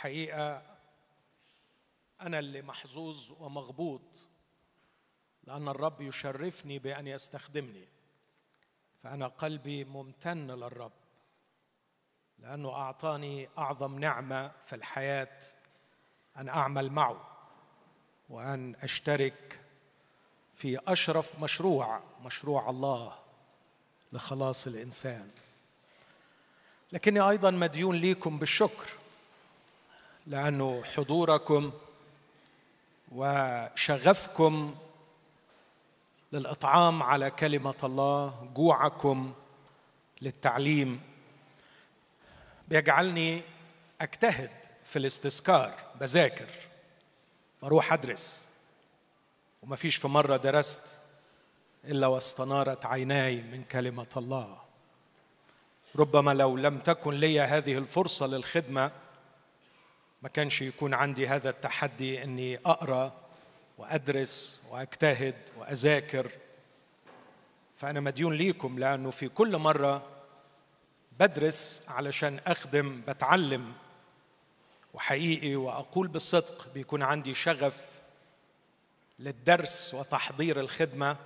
الحقيقة أنا اللي محظوظ ومغبوط لأن الرب يشرفني بأن يستخدمني. فأنا قلبي ممتن للرب لأنه أعطاني أعظم نعمة في الحياة أن أعمل معه وأن أشترك في أشرف مشروع مشروع الله لخلاص الإنسان. لكني أيضا مديون ليكم بالشكر. لأنه حضوركم وشغفكم للإطعام على كلمة الله جوعكم للتعليم. بيجعلني أجتهد في الاستذكار بذاكر بروح أدرس. وما فيش في مرة درست إلا واستنارت عيناي من كلمة الله. ربما لو لم تكن لي هذه الفرصة للخدمة ما كانش يكون عندي هذا التحدي إني أقرأ وأدرس وأجتهد وأذاكر. فأنا مديون ليكم لأنه في كل مرة بدرس علشان أخدم بتعلم. وحقيقي وأقول بالصدق بيكون عندي شغف للدرس وتحضير الخدمة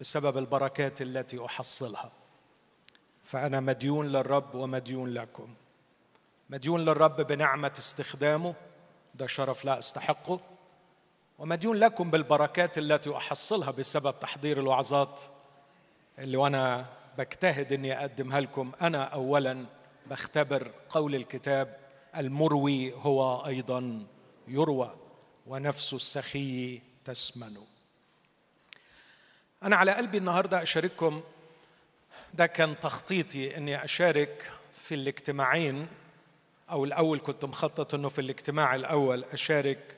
بسبب البركات التي أحصلها. فأنا مديون للرب ومديون لكم. مديون للرب بنعمة استخدامه. ده شرف لا أستحقه. ومديون لكم بالبركات التي أحصلها بسبب تحضير الوعظات اللي وأنا بجتهد إني أقدمها لكم. أنا اولا بختبر قول الكتاب المروي هو أيضا يروى ونفس السخي تسمن. أنا على قلبي النهارده أشارككم ده كان تخطيطي إني أشارك في الاجتماعين أو الأول كنت مخطط إنه في الاجتماع الأول أشارك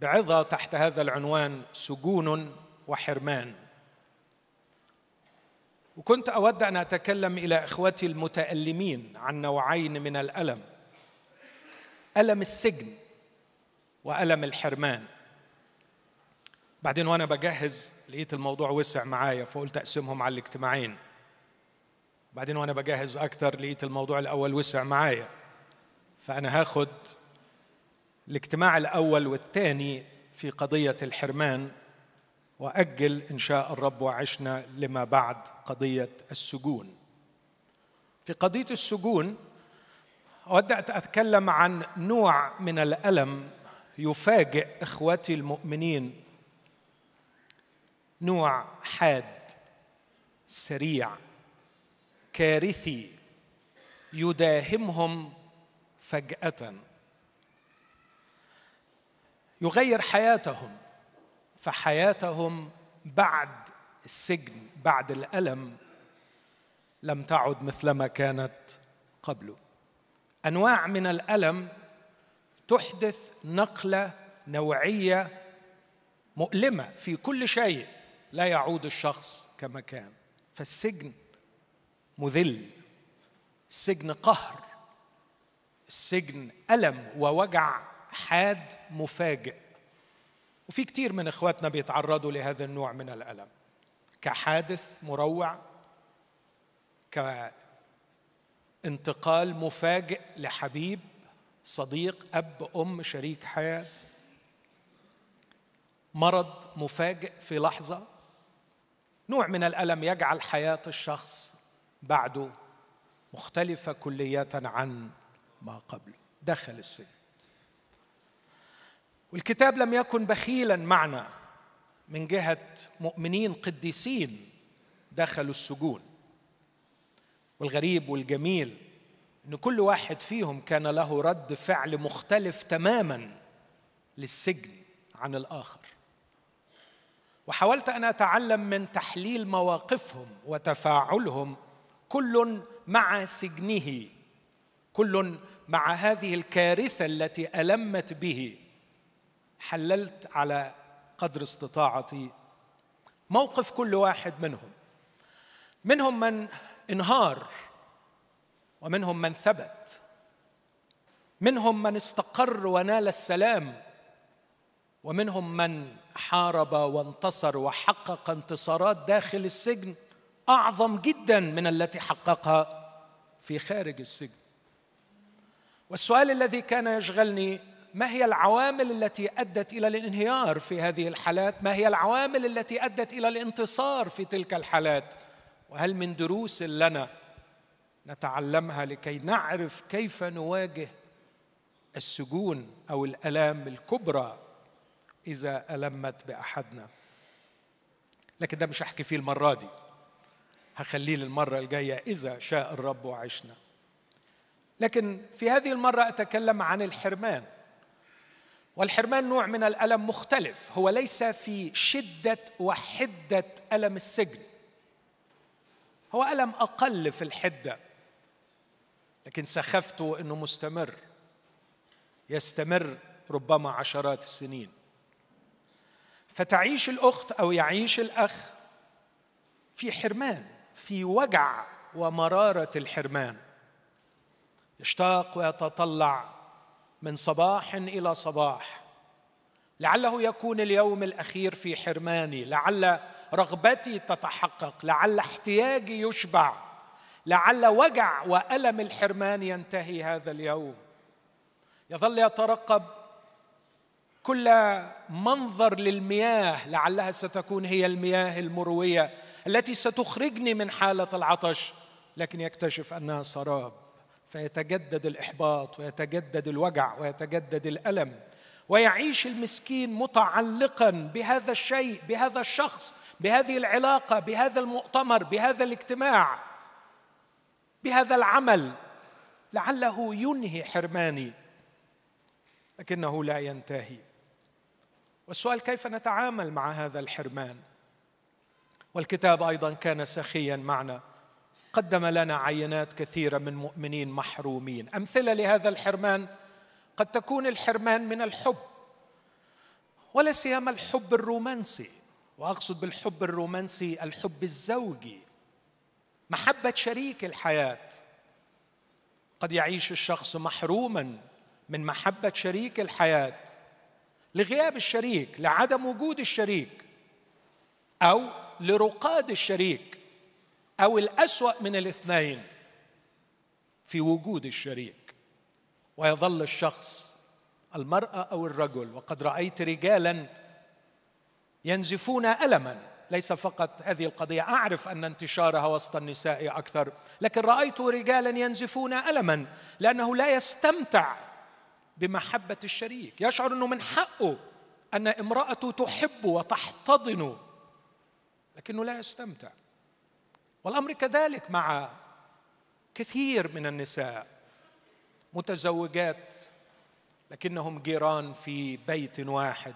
بعظة تحت هذا العنوان سجون وحرمان. وكنت أود أن أتكلم إلى إخوتي المتألمين عن نوعين من الألم. ألم السجن وألم الحرمان. بعدين وأنا بجهز لقيت الموضوع وسع معايا فقلت أقسمهم على الاجتماعين. بعدين وأنا بجهز أكتر لقيت الموضوع الأول وسع معايا. فأنا هاخد الاجتماع الأول والثاني في قضية الحرمان وأجل إن شاء الرب وعشنا لما بعد قضية السجون. في قضية السجون أود أن أتكلم عن نوع من الألم يفاجئ اخوتي المؤمنين. نوع حاد سريع كارثي يداهمهم فجأة. يغير حياتهم فحياتهم بعد السجن بعد الألم لم تعد مثلما كانت قبله أنواع من الألم تحدث نقلة نوعية مؤلمة في كل شيء لا يعود الشخص كما كان. فالسجن مذل السجن قهر. السجن ألم ووجع حاد مفاجئ. وفي كتير من إخواتنا بيتعرضوا لهذا النوع من الألم. كحادث مروع كانتقال مفاجئ لحبيب صديق أب أم شريك حياة. مرض مفاجئ في لحظة. نوع من الألم يجعل حياة الشخص بعده مختلفة كليه عن ما قبله. دخل السجن. والكتاب لم يكن بخيلا معنا. من جهة مؤمنين قديسين دخلوا السجون. والغريب والجميل إن كل واحد فيهم كان له رد فعل مختلف تماما للسجن عن الآخر. وحاولت أن أتعلم من تحليل مواقفهم وتفاعلهم. كل مع سجنه. كل مع هذه الكارثة التي ألمت به حللت على قدر استطاعتي موقف كل واحد منهم. منهم من انهار ومنهم من ثبت. منهم من استقر ونال السلام ومنهم من حارب وانتصر وحقق انتصارات داخل السجن أعظم جدا من التي حققها في خارج السجن. والسؤال الذي كان يشغلني ما هي العوامل التي أدت إلى الانهيار في هذه الحالات؟ ما هي العوامل التي أدت إلى الانتصار في تلك الحالات؟ وهل من دروس لنا نتعلمها لكي نعرف كيف نواجه السجون أو الألام الكبرى إذا ألمت بأحدنا؟ لكن ده مش هحكي فيه المرة دي. هخليه للمرة الجاية إذا شاء الرب وعشنا. لكن في هذه المرة أتكلم عن الحرمان. والحرمان نوع من الألم مختلف. هو ليس في شدة وحدة ألم السجن. هو ألم أقل في الحدة. لكن سخفته انه مستمر. يستمر ربما عشرات السنين. فتعيش الأخت أو يعيش الأخ في حرمان في وجع ومرارة الحرمان. يشتاق ويتطلع من صباح إلى صباح. لعله يكون اليوم الأخير في حرماني لعل رغبتي تتحقق لعل احتياجي يشبع لعل وجع وألم الحرمان ينتهي هذا اليوم. يظل يترقب كل منظر للمياه لعلها ستكون هي المياه المروية التي ستخرجني من حالة العطش لكن يكتشف أنها سراب. فيتجدد الإحباط ويتجدد الوجع ويتجدد الألم. ويعيش المسكين متعلقا بهذا الشيء بهذا الشخص بهذه العلاقة بهذا المؤتمر بهذا الاجتماع بهذا العمل. لعله ينهي حرماني لكنه لا ينتهي. والسؤال كيف نتعامل مع هذا الحرمان؟ والكتاب أيضا كان سخيا معنا. قدم لنا عينات كثيرة من مؤمنين محرومين. أمثلة لهذا الحرمان قد تكون الحرمان من الحب ولا سيما الحب الرومانسي. وأقصد بالحب الرومانسي الحب الزوجي. محبة شريك الحياة. قد يعيش الشخص محروما من محبة شريك الحياة. لغياب الشريك لعدم وجود الشريك أو لرقاد الشريك. أو الأسوأ من الاثنين في وجود الشريك ويظل الشخص المرأة أو الرجل. وقد رأيت رجالا ينزفون الما. ليس فقط هذه القضية أعرف أن انتشارها وسط النساء أكثر لكن رأيت رجالا ينزفون الما لأنه لا يستمتع بمحبة الشريك. يشعر إنه من حقه أن امراته تحب وتحتضنه لكنه لا يستمتع. والأمر كذلك مع كثير من النساء متزوجات لكنهم جيران في بيت واحد.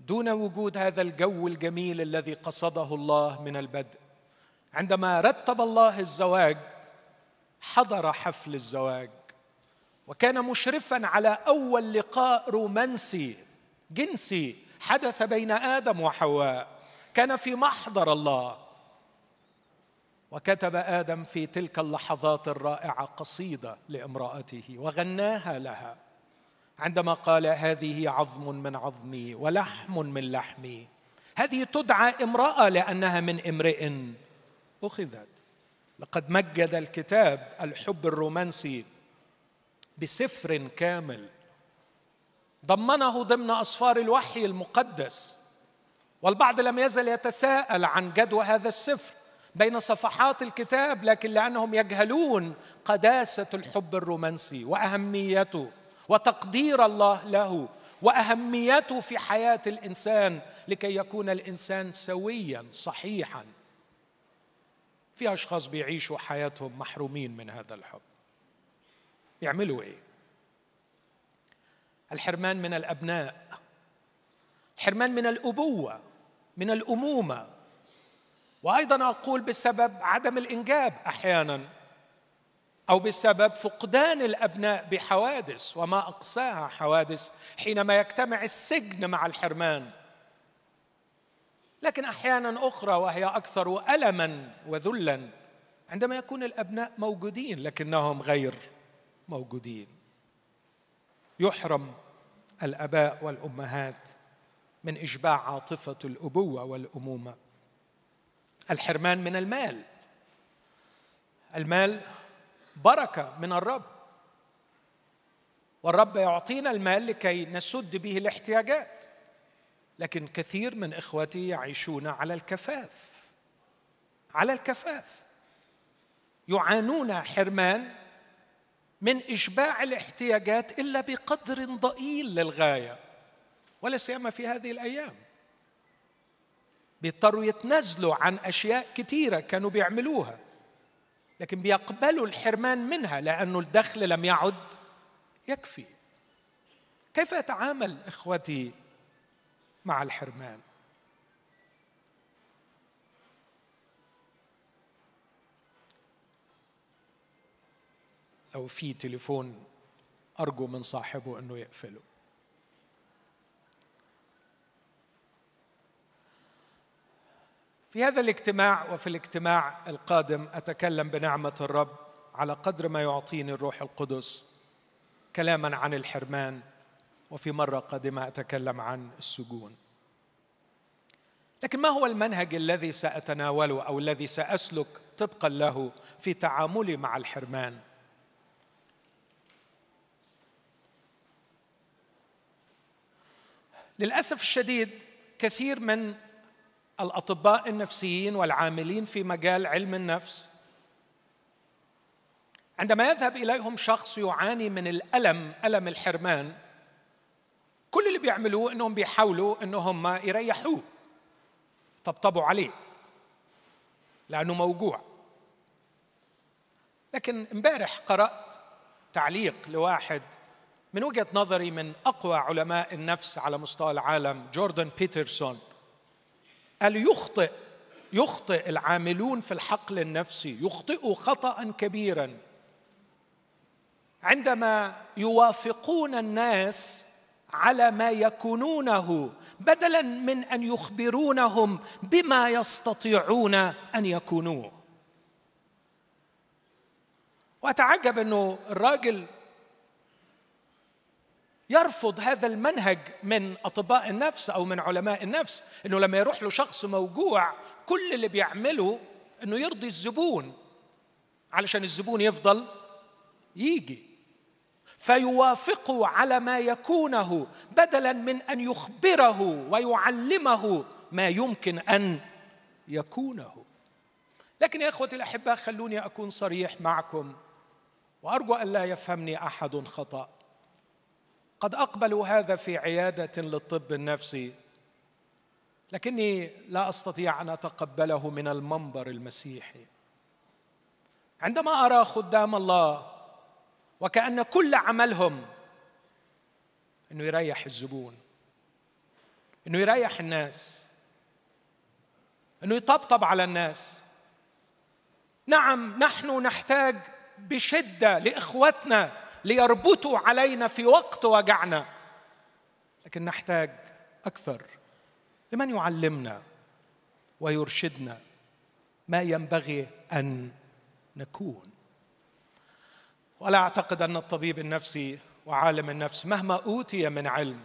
دون وجود هذا الجو الجميل الذي قصده الله من البدء عندما رتب الله الزواج حضر حفل الزواج وكان مشرفا على أول لقاء رومانسي جنسي حدث بين آدم وحواء كان في محضر الله. وكتب آدم في تلك اللحظات الرائعة قصيدة لامرأته وغناها لها. عندما قال هذه عظم من عظمي ولحم من لحمي. هذه تدعى امرأة لأنها من امرئ أخذت. لقد مجد الكتاب الحب الرومانسي بسفر كامل. ضمنه ضمن اسفار الوحي المقدس. والبعض لم يزل يتساءل عن جدوى هذا السفر. بين صفحات الكتاب لكن لأنهم يجهلون قداسة الحب الرومانسي وأهميته وتقدير الله له وأهميته في حياة الإنسان لكي يكون الإنسان سويا صحيحا. في أشخاص بيعيشوا حياتهم محرومين من هذا الحب. يعملوا إيه؟ الحرمان من الأبناء الحرمان من الأبوة من الأمومة. وأيضا أقول بسبب عدم الإنجاب أحيانا أو بسبب فقدان الأبناء بحوادث وما اقساها حوادث حينما يجتمع السجن مع الحرمان. لكن أحيانا أخرى وهي أكثر الما وذلا عندما يكون الأبناء موجودين لكنهم غير موجودين. يحرم الأباء والأمهات من إشباع عاطفة الأبوة والأمومة. الحرمان من المال. المال بركة من الرب. والرب يعطينا المال لكي نسد به الاحتياجات. لكن كثير من إخوتي يعيشون على الكفاف. على الكفاف. يعانون حرمان من إشباع الاحتياجات إلا بقدر ضئيل للغاية. ولا سيما في هذه الأيام. بيضطروا يتنازلوا عن أشياء كثيره كانوا بيعملوها. لكن بيقبلوا الحرمان منها لأنه الدخل لم يعد يكفي. كيف يتعامل إخوتي مع الحرمان؟ لو في تليفون أرجو من صاحبه أنه يقفله. في هذا الاجتماع وفي الاجتماع القادم أتكلم بنعمة الرب على قدر ما يعطيني الروح القدس كلاما عن الحرمان وفي مرة قادمة أتكلم عن السجون. لكن ما هو المنهج الذي سأتناوله أو الذي سأسلك طبقا له في تعاملي مع الحرمان؟ للأسف الشديد كثير من الأطباء النفسيين والعاملين في مجال علم النفس عندما يذهب إليهم شخص يعاني من الألم ألم الحرمان كل اللي بيعملوه إنهم بيحاولوا إنهم يريحوه. طبطبوا عليه لأنه موجوع. لكن امبارح قرأت تعليق لواحد من وجهة نظري من أقوى علماء النفس على مستوى العالم جوردن بيترسون. قال يخطئ يخطئ العاملون في الحقل النفسي يخطئوا خطأ كبيرا. عندما يوافقون الناس على ما يكونونه بدلا من أن يخبرونهم بما يستطيعون أن يكونوه. وأتعجب إنه الراجل يرفض هذا المنهج من أطباء النفس أو من علماء النفس إنه لما يروح له شخص موجوع كل اللي بيعمله إنه يرضي الزبون علشان الزبون يفضل يجي. فيوافقه على ما يكونه بدلا من أن يخبره ويعلمه ما يمكن أن يكونه. لكن يا إخوتي الأحباء خلوني أكون صريح معكم وأرجو أن لا يفهمني أحد خطأ. قد أقبلوا هذا في عيادة للطب النفسي. لكني لا أستطيع أن أتقبله من المنبر المسيحي. عندما أرى خدام الله وكأن كل عملهم إنه يريح الزبون إنه يريح الناس إنه يطبطب على الناس. نعم نحن نحتاج بشدة لإخوتنا ليربطوا علينا في وقت وجعنا. لكن نحتاج أكثر لمن يعلمنا ويرشدنا ما ينبغي أن نكون. ولا أعتقد أن الطبيب النفسي وعالم النفس مهما أوتي من علم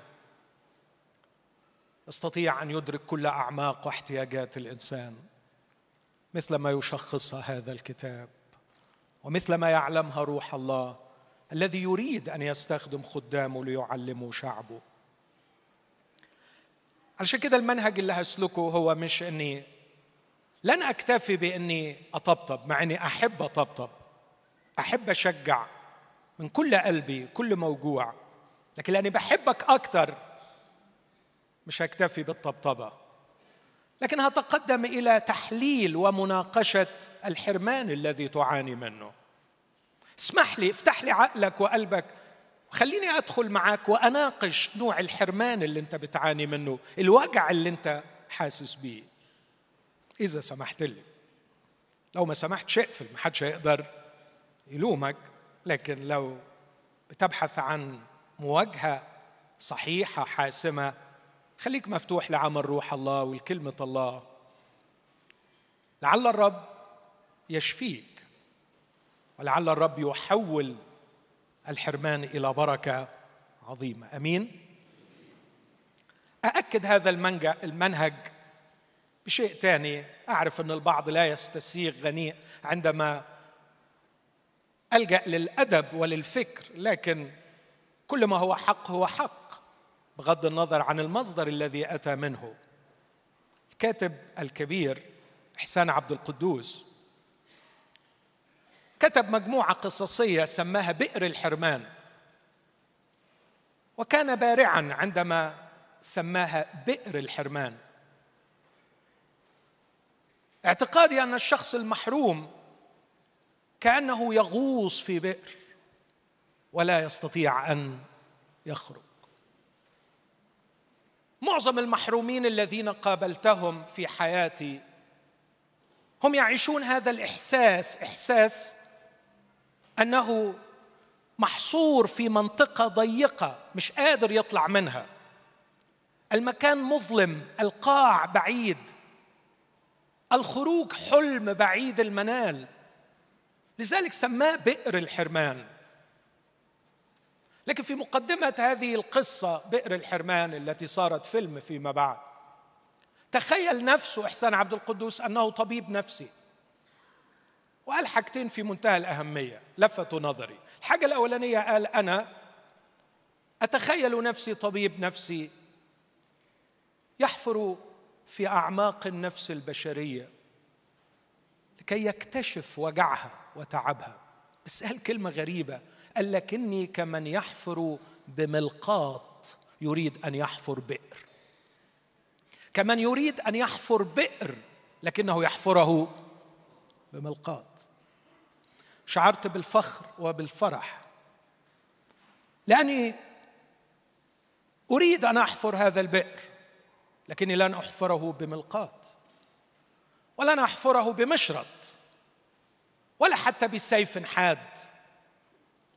يستطيع أن يدرك كل أعماق واحتياجات الإنسان مثل ما يشخصها هذا الكتاب ومثل ما يعلمها روح الله. الذي يريد أن يستخدم خدامه ليعلموا شعبه. علشان كده المنهج اللي هسلكه هو مش إني لن أكتفي بإني أطبطب مع إني أحب أطبطب. أحب أشجع من كل قلبي كل موجوع. لكن لأني بحبك أكثر مش هكتفي بالطبطبة. لكن هتقدم إلى تحليل ومناقشة الحرمان الذي تعاني منه. اسمح لي افتح لي عقلك وقلبك. خليني أدخل معاك وأناقش نوع الحرمان اللي أنت بتعاني منه الوجع اللي أنت حاسس بيه. إذا سمحت لي. لو ما سمحتش اقفل ما حدش هيقدر يلومك. لكن لو بتبحث عن مواجهة صحيحة حاسمة خليك مفتوح لعمل روح الله والكلمة الله. لعل الرب يشفيك. ولعل الرب يحول الحرمان إلى بركة عظيمة. أمين؟ أأكد هذا المنهج بشيء ثاني أعرف أن البعض لا يستسيغ غنيء عندما ألجأ للأدب وللفكر لكن كل ما هو حق هو حق بغض النظر عن المصدر الذي أتى منه. الكاتب الكبير إحسان عبد القدوس كتب مجموعة قصصية سماها بئر الحرمان. وكان بارعا عندما سماها بئر الحرمان. اعتقادي أن الشخص المحروم كأنه يغوص في بئر ولا يستطيع أن يخرج. معظم المحرومين الذين قابلتهم في حياتي هم يعيشون هذا الإحساس إحساس أنه محصور في منطقة ضيقة مش قادر يطلع منها. المكان مظلم القاع بعيد. الخروج حلم بعيد المنال. لذلك سماه بئر الحرمان. لكن في مقدمة هذه القصة بئر الحرمان التي صارت فيلم فيما بعد تخيل نفسه إحسان عبد القدوس أنه طبيب نفسي. وقال حاجتين في منتهى الأهمية لفتوا نظري. الحاجة الأولانية قال أنا أتخيل نفسي طبيب نفسي يحفر في أعماق النفس البشرية لكي يكتشف وجعها وتعبها. بس قال كلمة غريبة قال لكني كمن يحفر بملقاط يريد أن يحفر بئر. كمن يريد أن يحفر بئر لكنه يحفره بملقاط. شعرت بالفخر وبالفرح. لأني أريد أن أحفر هذا البئر لكني لن أحفره بملقاط ولن أحفره بمشرط ولا حتى بسيف حاد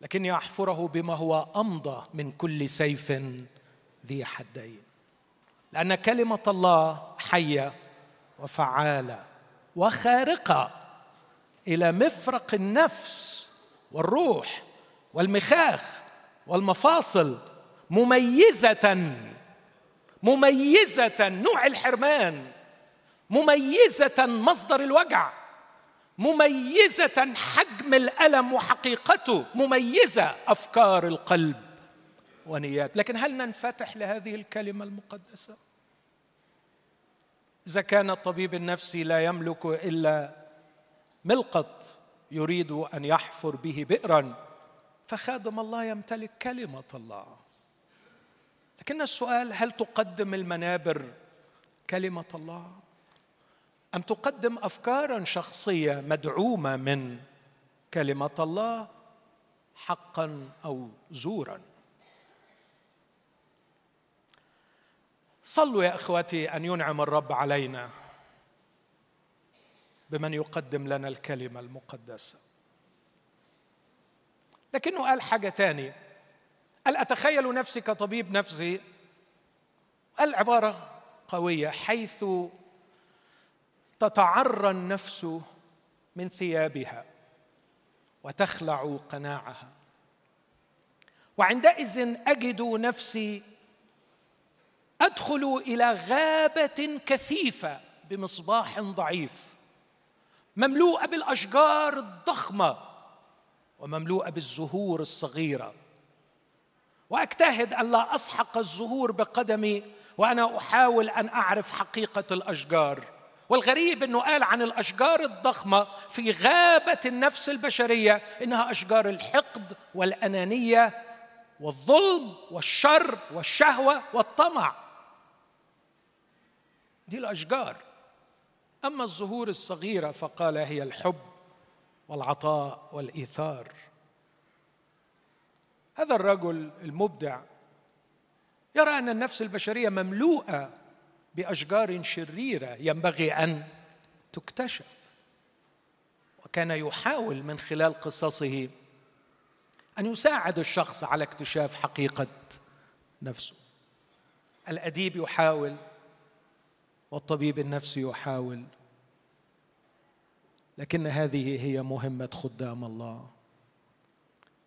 لكني أحفره بما هو أمضى من كل سيف ذي حدين. لأن كلمة الله حية وفعالة وخارقة. إلى مفرق النفس والروح والمخاخ والمفاصل مميزة مميزة نوع الحرمان مميزة مصدر الوجع مميزة حجم الألم وحقيقته مميزة أفكار القلب ونيات. لكن هل ننفتح لهذه الكلمة المقدسة؟ إذا كان الطبيب النفسي لا يملك إلا ملقط يريد أن يحفر به بئرا فخادم الله يمتلك كلمة الله. لكن السؤال هل تقدم المنابر كلمة الله؟ أم تقدم افكارا شخصية مدعومة من كلمة الله حقا أو زورا؟ صلوا يا إخوتي أن ينعم الرب علينا. بمن يقدم لنا الكلمة المقدسة. لكنه قال حاجة تاني. قال أتخيل نفسي كطبيب نفسي؟ قال عبارة قوية. حيث تتعرى النفس من ثيابها وتخلع قناعها. وعندئذ أجد نفسي أدخل إلى غابة كثيفة بمصباح ضعيف. مملوءة بالأشجار الضخمة ومملوءة بالزهور الصغيرة. وأجتهد الا أسحق الزهور بقدمي وأنا أحاول أن أعرف حقيقة الأشجار. والغريب إنه قال عن الأشجار الضخمة في غابة النفس البشرية إنها أشجار الحقد والأنانية والظلم والشر والشهوة والطمع. دي الأشجار. أما الزهور الصغيرة فقال هي الحب والعطاء والإيثار. هذا الرجل المبدع يرى أن النفس البشرية مملوءة بأشجار شريرة ينبغي أن تكتشف وكان يحاول من خلال قصصه أن يساعد الشخص على اكتشاف حقيقة نفسه. الأديب يحاول والطبيب النفسي يحاول. لكن هذه هي مهمة خدام الله.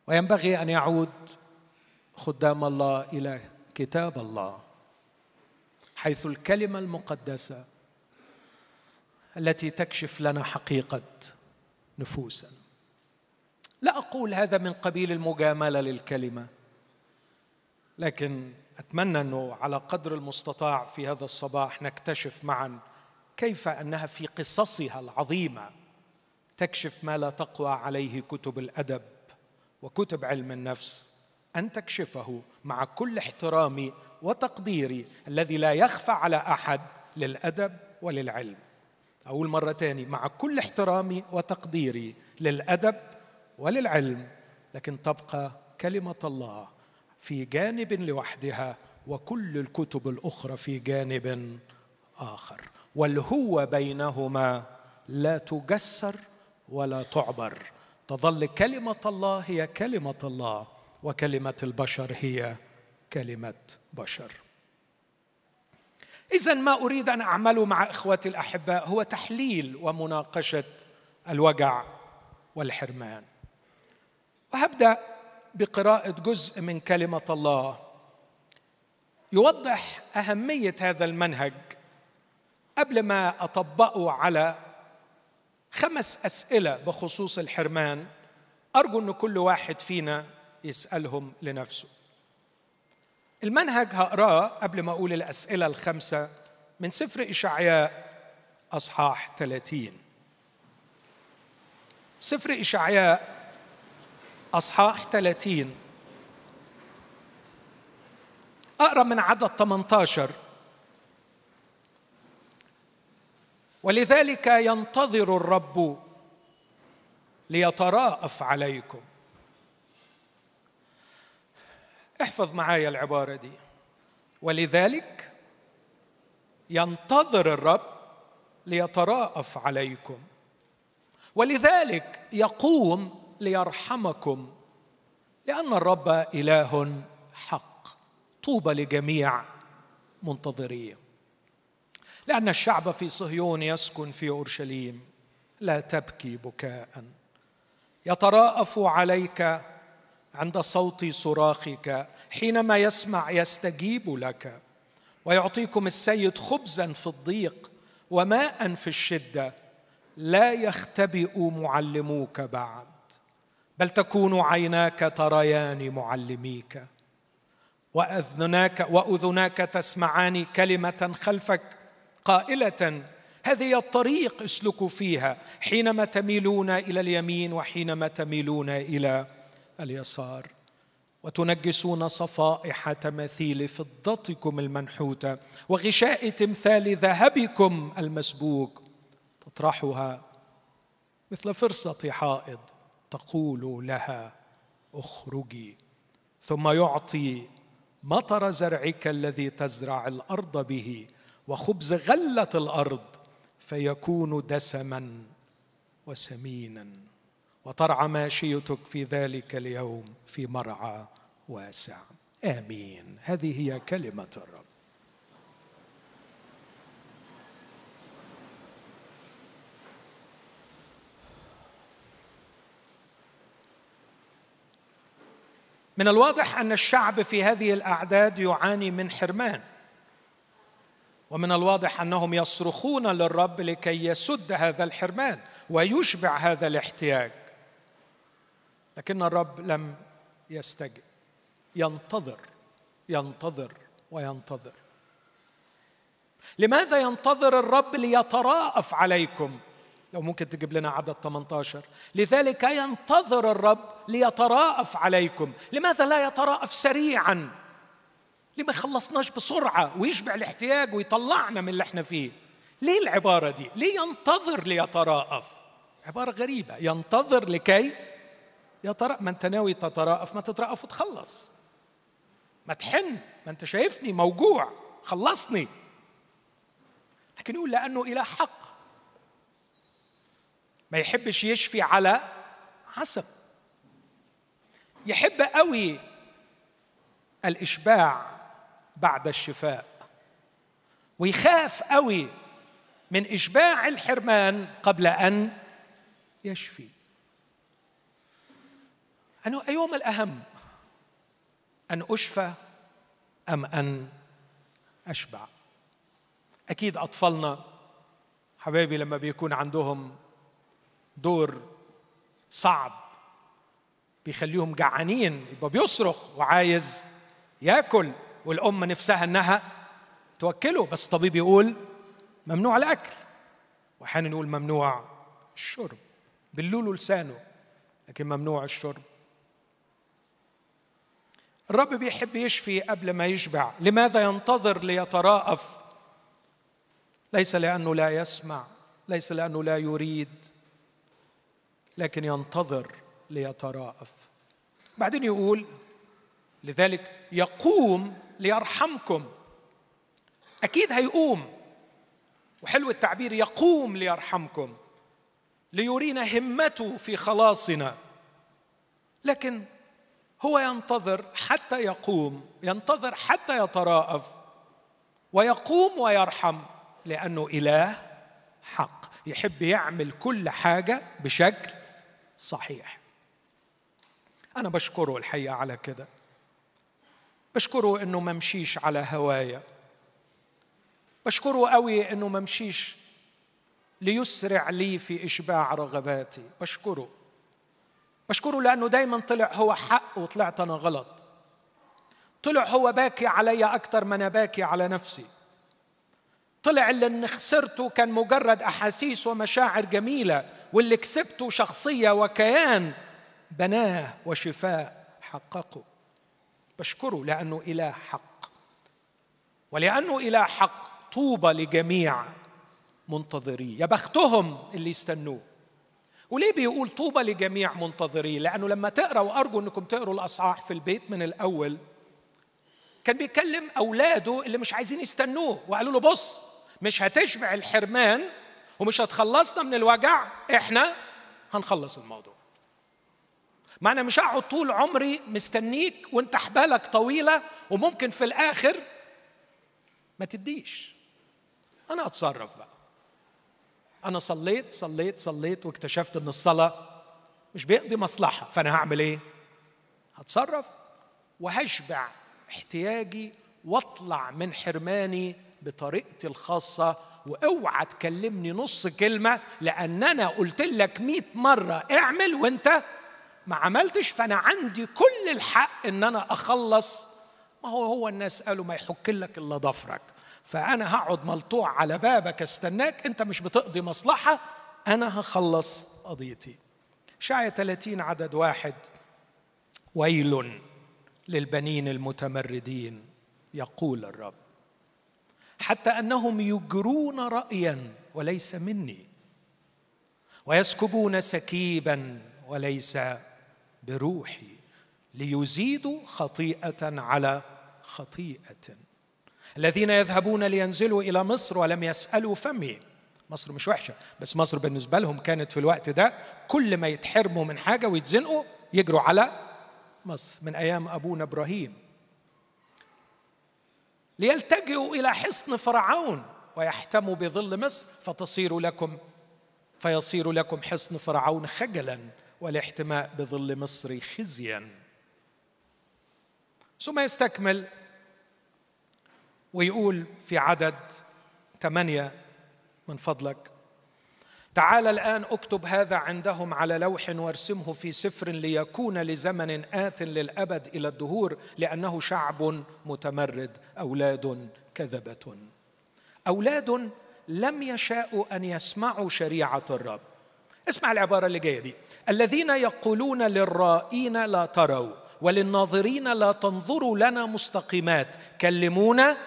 وينبغي أن يعود خدام الله إلى كتاب الله حيث الكلمة المقدسة التي تكشف لنا حقيقة نفوسنا. لا أقول هذا من قبيل المجاملة للكلمة لكن أتمنى أنه على قدر المستطاع في هذا الصباح نكتشف معا كيف أنها في قصصها العظيمة تكشف ما لا تقوى عليه كتب الأدب وكتب علم النفس أن تكشفه مع كل احترامي وتقديري الذي لا يخفى على أحد للأدب وللعلم. أقول مرة تاني مع كل احترامي وتقديري للأدب وللعلم لكن تبقى كلمة الله. في جانب لوحدها وكل الكتب الأخرى في جانب آخر. والهو بينهما لا تجسر ولا تعبر. تظل كلمة الله هي كلمة الله وكلمة البشر هي كلمة بشر. اذا ما أريد أن أعمله مع إخوتي الأحباء هو تحليل ومناقشة الوجع والحرمان. وهبدأ بقراءة جزء من كلمة الله. يوضح أهمية هذا المنهج قبل ما أطبقه على خمس أسئلة بخصوص الحرمان. أرجو أن كل واحد فينا يسألهم لنفسه. المنهج هقراه قبل ما أقول الأسئلة الخمسة من سفر إشعياء أصحاح 30 سفر إشعياء أصحاح 30 أقرأ من عدد 18 ولذلك ينتظر الرب ليتراءف عليكم. احفظ معايا العبارة دي. ولذلك ينتظر الرب ليتراءف عليكم. ولذلك يقوم ليرحمكم لأن الرب إله حق. طوبى لجميع منتظريه. لأن الشعب في صهيون يسكن في أورشليم لا تبكي بكاء. يتراءف عليك عند صوت صراخك حينما يسمع يستجيب لك ويعطيكم السيد خبزا في الضيق وماء في الشدة لا يختبئ معلموك بعد. بل تكون عيناك تريان معلميك وأذناك وأذناك تسمعان كلمة خلفك قائلة. هذه الطريق اسلكوا فيها حينما تميلون إلى اليمين وحينما تميلون إلى اليسار وتنجسون صفائح تماثيل فضتكم المنحوته وغشاء تمثال ذهبكم المسبوك تطرحها مثل فرصة حائض. تقول لها اخرجي ثم يعطي مطر زرعك الذي تزرع الأرض به وخبز غلة الأرض فيكون دسما وسمينا. وترعى ماشيتك في ذلك اليوم في مرعى واسع. آمين. هذه هي كلمة الرب. من الواضح أن الشعب في هذه الأعداد يعاني من حرمان ومن الواضح أنهم يصرخون للرب لكي يسد هذا الحرمان ويشبع هذا الاحتياج. لكن الرب لم يستجب. ينتظر ينتظر وينتظر. لماذا ينتظر الرب ليتراءف عليكم؟ لو ممكن تجيب لنا عدد 18 لذلك ينتظر الرب ليتراءف عليكم. لماذا لا يتراءف سريعا؟ ليه ما خلصناش بسرعة ويشبع الاحتياج ويطلعنا من اللي إحنا فيه. ليه العبارة دي؟ ليه ينتظر ليتراءف؟ عبارة غريبة. ينتظر لكي يترى ما انت ناوي تتراءف ما تترأف وتخلص. ما تحن ما انت شايفني موجوع خلصني. لكن يقول لأنه إله حق. ما يحبش يشفي على عصب. يحب قوي الإشباع بعد الشفاء. ويخاف قوي من إشباع الحرمان قبل أن يشفي. أنه أيهما الأهم أن أشفى أم أن أشبع؟ أكيد أطفالنا حبايبي لما بيكون عندهم دور صعب بيخليهم جعانين يبقى بيصرخ وعايز ياكل والام نفسها إنها توكله. بس الطبيب يقول ممنوع الأكل وأحيانا يقول ممنوع الشرب بلوله لسانه لكن ممنوع الشرب. الرب بيحب يشفي قبل ما يشبع. لماذا ينتظر ليتراءف؟ ليس لأنه لا يسمع ليس لأنه لا يريد. لكن ينتظر ليتراءف. بعدين يقول لذلك يقوم ليرحمكم. أكيد هيقوم. وحلو التعبير يقوم ليرحمكم ليرينا همته في خلاصنا. لكن هو ينتظر حتى يقوم ينتظر حتى يتراءف ويقوم ويرحم لأنه إله حق. يحب يعمل كل حاجة بشكل صحيح. أنا بشكره الحقيقة على كده. بشكره إنه ما مشيش على هوايا. بشكره قوي إنه ما مشيش ليسرع لي في إشباع رغباتي. بشكره. بشكره لأنه دايما طلع هو حق وطلعت أنا غلط. طلع هو باكي علي أكثر ما أنا باكي على نفسي. طلع اللي خسرته كان مجرد أحاسيس ومشاعر جميلة. واللي كسبته شخصية وكيان بناه وشفاء حققه. بشكره لأنه إله حق. ولأنه إله حق طوبى لجميع منتظريه. يا بختهم اللي يستنوه. وليه بيقول طوبى لجميع منتظريه؟ لأنه لما تقرأ وأرجو إنكم تقروا الأصحاح في البيت من الأول كان بيكلم أولاده اللي مش عايزين يستنوه وقالوا له بص مش هتشبع الحرمان ومش هتخلصنا من الوجع إحنا هنخلص الموضوع. ما أنا مش هقعد طول عمري مستنيك وأنت حبالك طويلة وممكن في الآخر ما تديش. أنا أتصرف بقى. أنا صليت صليت صليت واكتشفت إن الصلاة مش بيقضي مصلحة فأنا هعمل إيه؟ هتصرف وهشبع احتياجي واطلع من حرماني بطريقتي الخاصة واوعى تكلمني نص كلمة لأن أنا قلت لك مئة مرة اعمل وأنت ما عملتش فأنا عندي كل الحق إن أنا أخلص. ما هو هو الناس قالوا ما يحك لك إلا ضفرك. فأنا هقعد ملطوع على بابك استناك أنت مش بتقضي مصلحة أنا هخلص قضيتي. شاعة 30 عدد واحد. ويل للبنين المتمردين يقول الرب. حتى أنهم يجرون رايا وليس مني. ويسكبون سكيبا وليس بروحي ليزيدوا خطيئة على خطيئة. الذين يذهبون لينزلوا إلى مصر ولم يسألوا فمي. مصر مش وحشة بس مصر بالنسبة لهم كانت في الوقت ده كل ما يتحرموا من حاجة ويتزنقوا يجروا على مصر. من أيام أبونا إبراهيم. ليلتجئوا إلى حصن فرعون ويحتموا بظل مصر فتصير لكم فيصير لكم حصن فرعون خجلا والاحتماء بظل مصر خزيا. ثم يستكمل ويقول في عدد ثمانية من فضلك تعال الآن اكتب هذا عندهم على لوح وارسمه في سفر ليكون لزمن آت للأبد إلى الدهور لأنه شعب متمرد أولاد كذبة. أولاد لم يشاءوا أن يسمعوا شريعة الرب. اسمع العبارة اللي جاية دي. الذين يقولون للرائين لا تروا وللناظرين لا تنظروا لنا مستقيمات كلمونا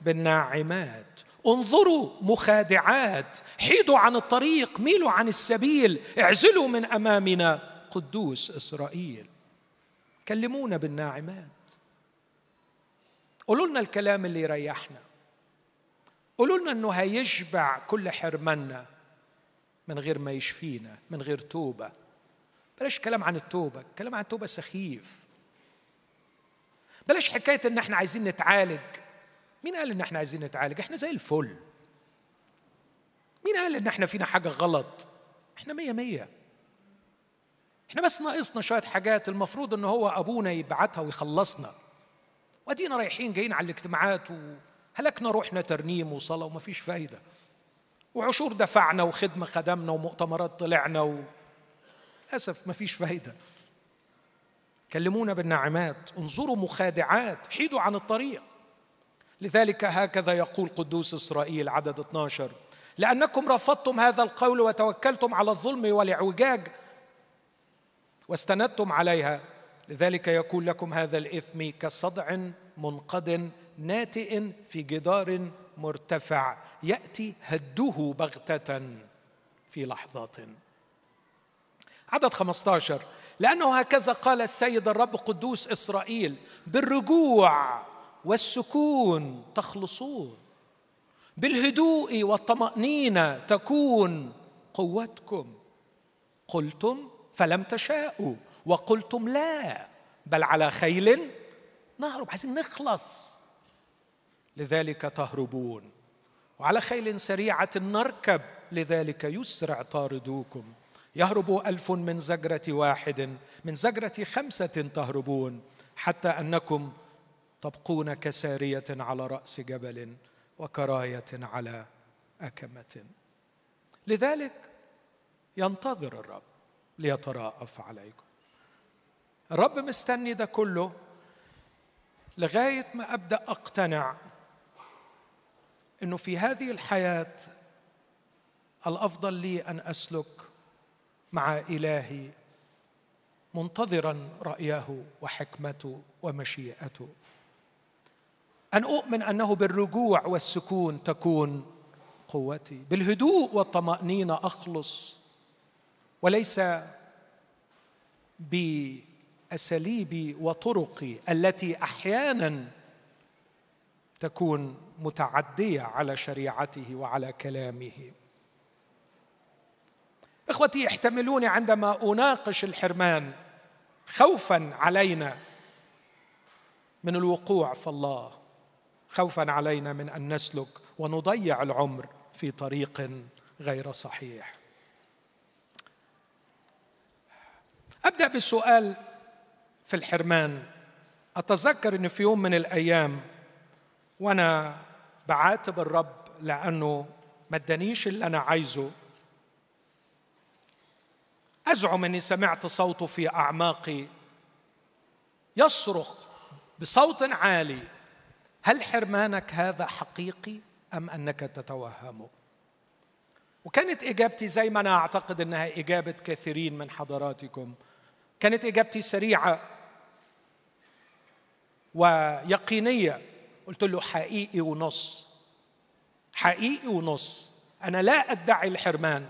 بالناعمات. انظروا مخادعات حيدوا عن الطريق ميلوا عن السبيل اعزلوا من أمامنا. قدوس إسرائيل كلمونا بالناعمات. قولوا لنا الكلام اللي يريحنا. قولوا لنا إنه هيشبع كل حرمنا من غير ما يشفينا من غير توبة. بلاش كلام عن التوبة كلام عن التوبه سخيف. بلاش حكاية إن إحنا عايزين نتعالج. مين قال إن إحنا عايزين نتعالج؟ إحنا زي الفل. مين قال إن إحنا فينا حاجة غلط؟ إحنا مية مية. إحنا بس ناقصنا شوية حاجات المفروض إن هو أبونا يبعتها ويخلصنا. وأدينا رايحين جايين على الاجتماعات وهلكنا روحنا ترنيم وصلاة ومفيش فايدة. وعشور دفعنا وخدمة خدمنا ومؤتمرات طلعنا و... للأسف مفيش فايدة. كلمونا بالنعمات. انظروا مخادعات. حيدوا عن الطريق. لذلك هكذا يقول قدوس إسرائيل عدد 12 لأنكم رفضتم هذا القول وتوكلتم على الظلم والاعوجاج واستندتم عليها. لذلك يكون لكم هذا الإثم كصدع منقد ناتئ في جدار مرتفع يأتي هده بغتة في لحظات. عدد 15 لأنه هكذا قال السيد الرب قدوس إسرائيل بالرجوع والسكون تخلصون. بالهدوء والطمأنينة تكون قوتكم. قلتم فلم تشاءوا وقلتم لا بل على خيل نهرب عايزين نخلص. لذلك تهربون. وعلى خيل سريعة نركب لذلك يسرع طاردوكم. يهرب ألف من زجرة واحد من زجرة خمسة تهربون حتى أنكم تبقون كسارية على رأس جبل وكراية على أكمة. لذلك ينتظر الرب ليتراءف عليكم. الرب مستني ده كله لغاية ما أبدأ أقتنع إنه في هذه الحياة الأفضل لي أن أسلك مع إلهي منتظرا رايه وحكمته ومشيئته. أن أؤمن أنه بالرجوع والسكون تكون قوتي. بالهدوء والطمأنينة أخلص. وليس بأساليبي وطرقي التي أحيانا تكون متعدية على شريعته وعلى كلامه. إخوتي احتملوني عندما أناقش الحرمان. خوفا علينا من الوقوع في الله خوفا علينا من أن نسلك ونضيع العمر في طريق غير صحيح. أبدأ بالسؤال في الحرمان. أتذكر إن في يوم من الأيام وأنا بعاتب الرب لأنه ما ادانيش اللي أنا عايزه. أزعم إني سمعت صوته في أعماقي يصرخ بصوت عالي. هل حرمانك هذا حقيقي أم أنك تتوهمه وكانت إجابتي زي ما أنا أعتقد إنها إجابة كثيرين من حضراتكم. كانت إجابتي سريعة ويقينية. قلت له حقيقي ونص. حقيقي ونص. أنا لا أدعي الحرمان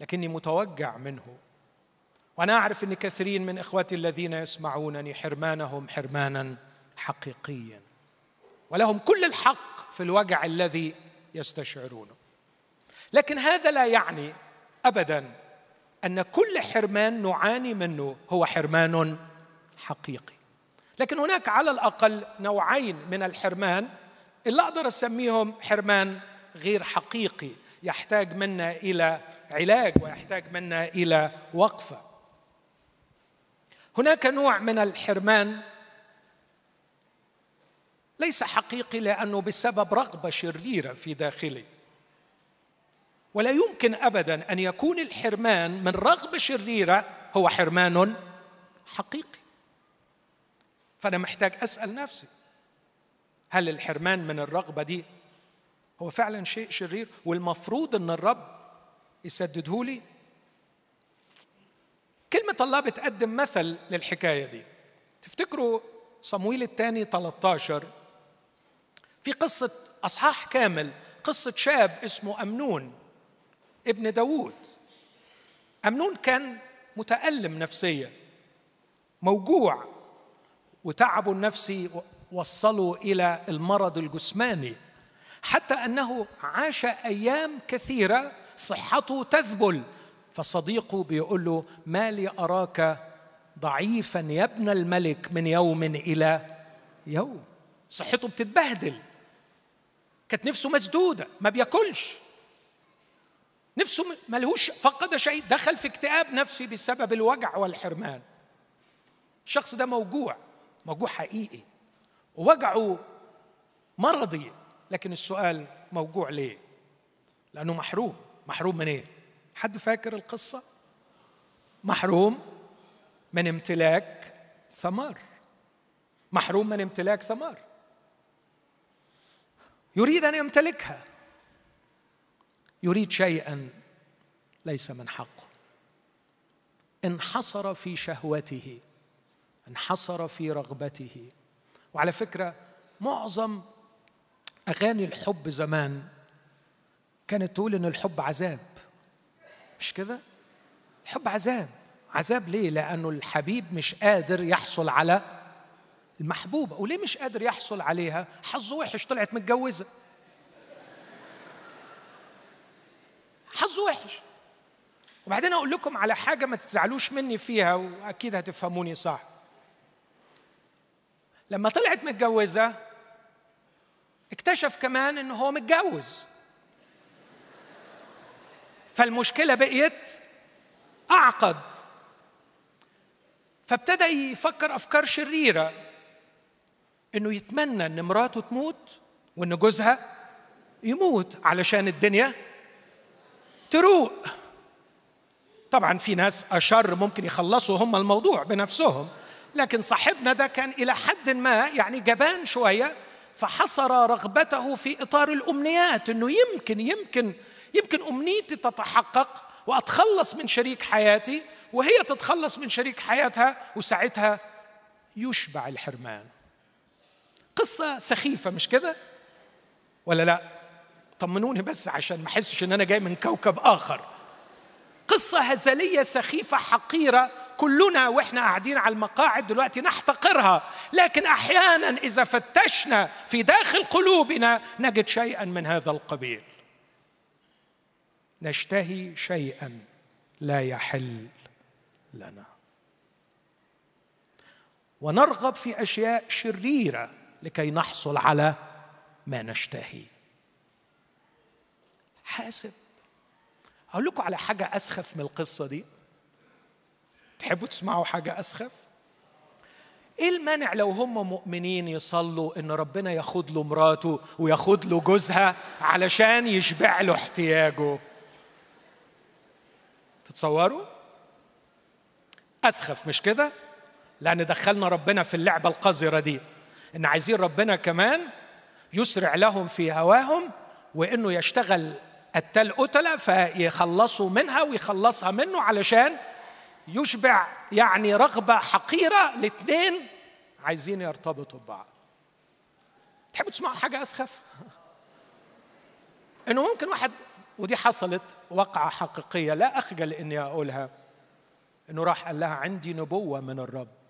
لكني متوجع منه. وأنا أعرف إن كثيرين من إخواتي الذين يسمعونني حرمانهم حرمانا. حقيقيا. ولهم كل الحق في الوجع الذي يستشعرونه. لكن هذا لا يعني ابدا أن كل حرمان نعاني منه هو حرمان حقيقي. لكن هناك على الأقل نوعين من الحرمان اللي أقدر أسميهم حرمان غير حقيقي يحتاج منا إلى علاج ويحتاج منا إلى وقفة. هناك نوع من الحرمان ليس حقيقي لأنه بسبب رغبة شريرة في داخلي. ولا يمكن ابدا أن يكون الحرمان من رغبة شريرة هو حرمان حقيقي. فأنا محتاج أسأل نفسي هل الحرمان من الرغبة دي هو فعلا شيء شرير؟ والمفروض إن الرب يسدده لي؟ كلمة الله بتقدم مثل للحكاية دي. تفتكروا صمويل الثاني 13 في قصة أصحاح كامل قصة شاب اسمه أمنون ابن داوود. أمنون كان متألم نفسيا موجوع وتعبه النفسي وصلوا إلى المرض الجسماني حتى أنه عاش أيام كثيرة صحته تذبل. فصديقه بيقول له ما لي أراك ضعيفا يا ابن الملك من يوم إلى يوم. صحته بتتبهدل. كانت نفسه مسدودة ما بياكلش. نفسه ملهوش فقد شيء دخل في اكتئاب نفسي بسبب الوجع والحرمان. الشخص ده موجوع موجوع حقيقي. ووجعه مرضي لكن السؤال موجوع ليه؟ لأنه محروم. محروم من إيه؟ حد فاكر القصة؟ محروم من امتلاك ثمار. محروم من امتلاك ثمار. يريد أن يمتلكها. يريد شيئا ليس من حقه. انحصر في شهوته انحصر في رغبته. وعلى فكرة معظم أغاني الحب زمان كانت تقول إن الحب عذاب. مش كده؟ الحب عذاب. عذاب ليه؟ لأنه الحبيب مش قادر يحصل على المحبوبة. وليه مش قادر يحصل عليها؟ حظه وحش طلعت متجوزة. حظه وحش. وبعدين أقول لكم على حاجة ما تزعلوش مني فيها وأكيد هتفهموني صح. لما طلعت متجوزة اكتشف كمان إن هو متجوز. فالمشكلة بقيت أعقد. فابتدى يفكر أفكار شريرة. إنه يتمنى إن مراته تموت وإن جوزها يموت علشان الدنيا تروق. طبعا في ناس أشر ممكن يخلصوا هم الموضوع بنفسهم لكن صاحبنا ده كان إلى حد ما يعني جبان شوية فحصر رغبته في إطار الأمنيات إنه يمكن يمكن يمكن أمنيتي تتحقق وأتخلص من شريك حياتي وهي تتخلص من شريك حياتها وساعتها يشبع الحرمان. قصة سخيفة مش كده؟ ولا لا؟ طمنوني بس عشان ما أحسش إن أنا جاي من كوكب آخر. قصة هزلية سخيفة حقيرة كلنا وإحنا قاعدين على المقاعد دلوقتي نحتقرها، لكن أحيانا إذا فتشنا في داخل قلوبنا نجد شيئا من هذا القبيل. نشتهي شيئا لا يحل لنا. ونرغب في أشياء شريرة لكي نحصل على ما نشتهي. حاسب. أقول لكم على حاجة أسخف من القصة دي. تحبوا تسمعوا حاجة أسخف؟ إيه المانع لو هم مؤمنين يصلوا إن ربنا ياخد له مراته وياخد له جوزها علشان يشبع له احتياجه؟ تتصوروا؟ أسخف مش كده؟ لأن دخلنا ربنا في اللعبة القذرة دي. إن عايزين ربنا كمان يسرع لهم في هواهم وإنه يشتغل التل قتلة فيخلصوا منها ويخلصها منه علشان يشبع يعني رغبة حقيرة لاثنين عايزين يرتبطوا ببعض. تحبوا تسمعوا حاجة أسخف؟ إنه ممكن واحد ودي حصلت وقعة حقيقية لا أخجل إني أقولها. إنه راح قال لها عندي نبوة من الرب.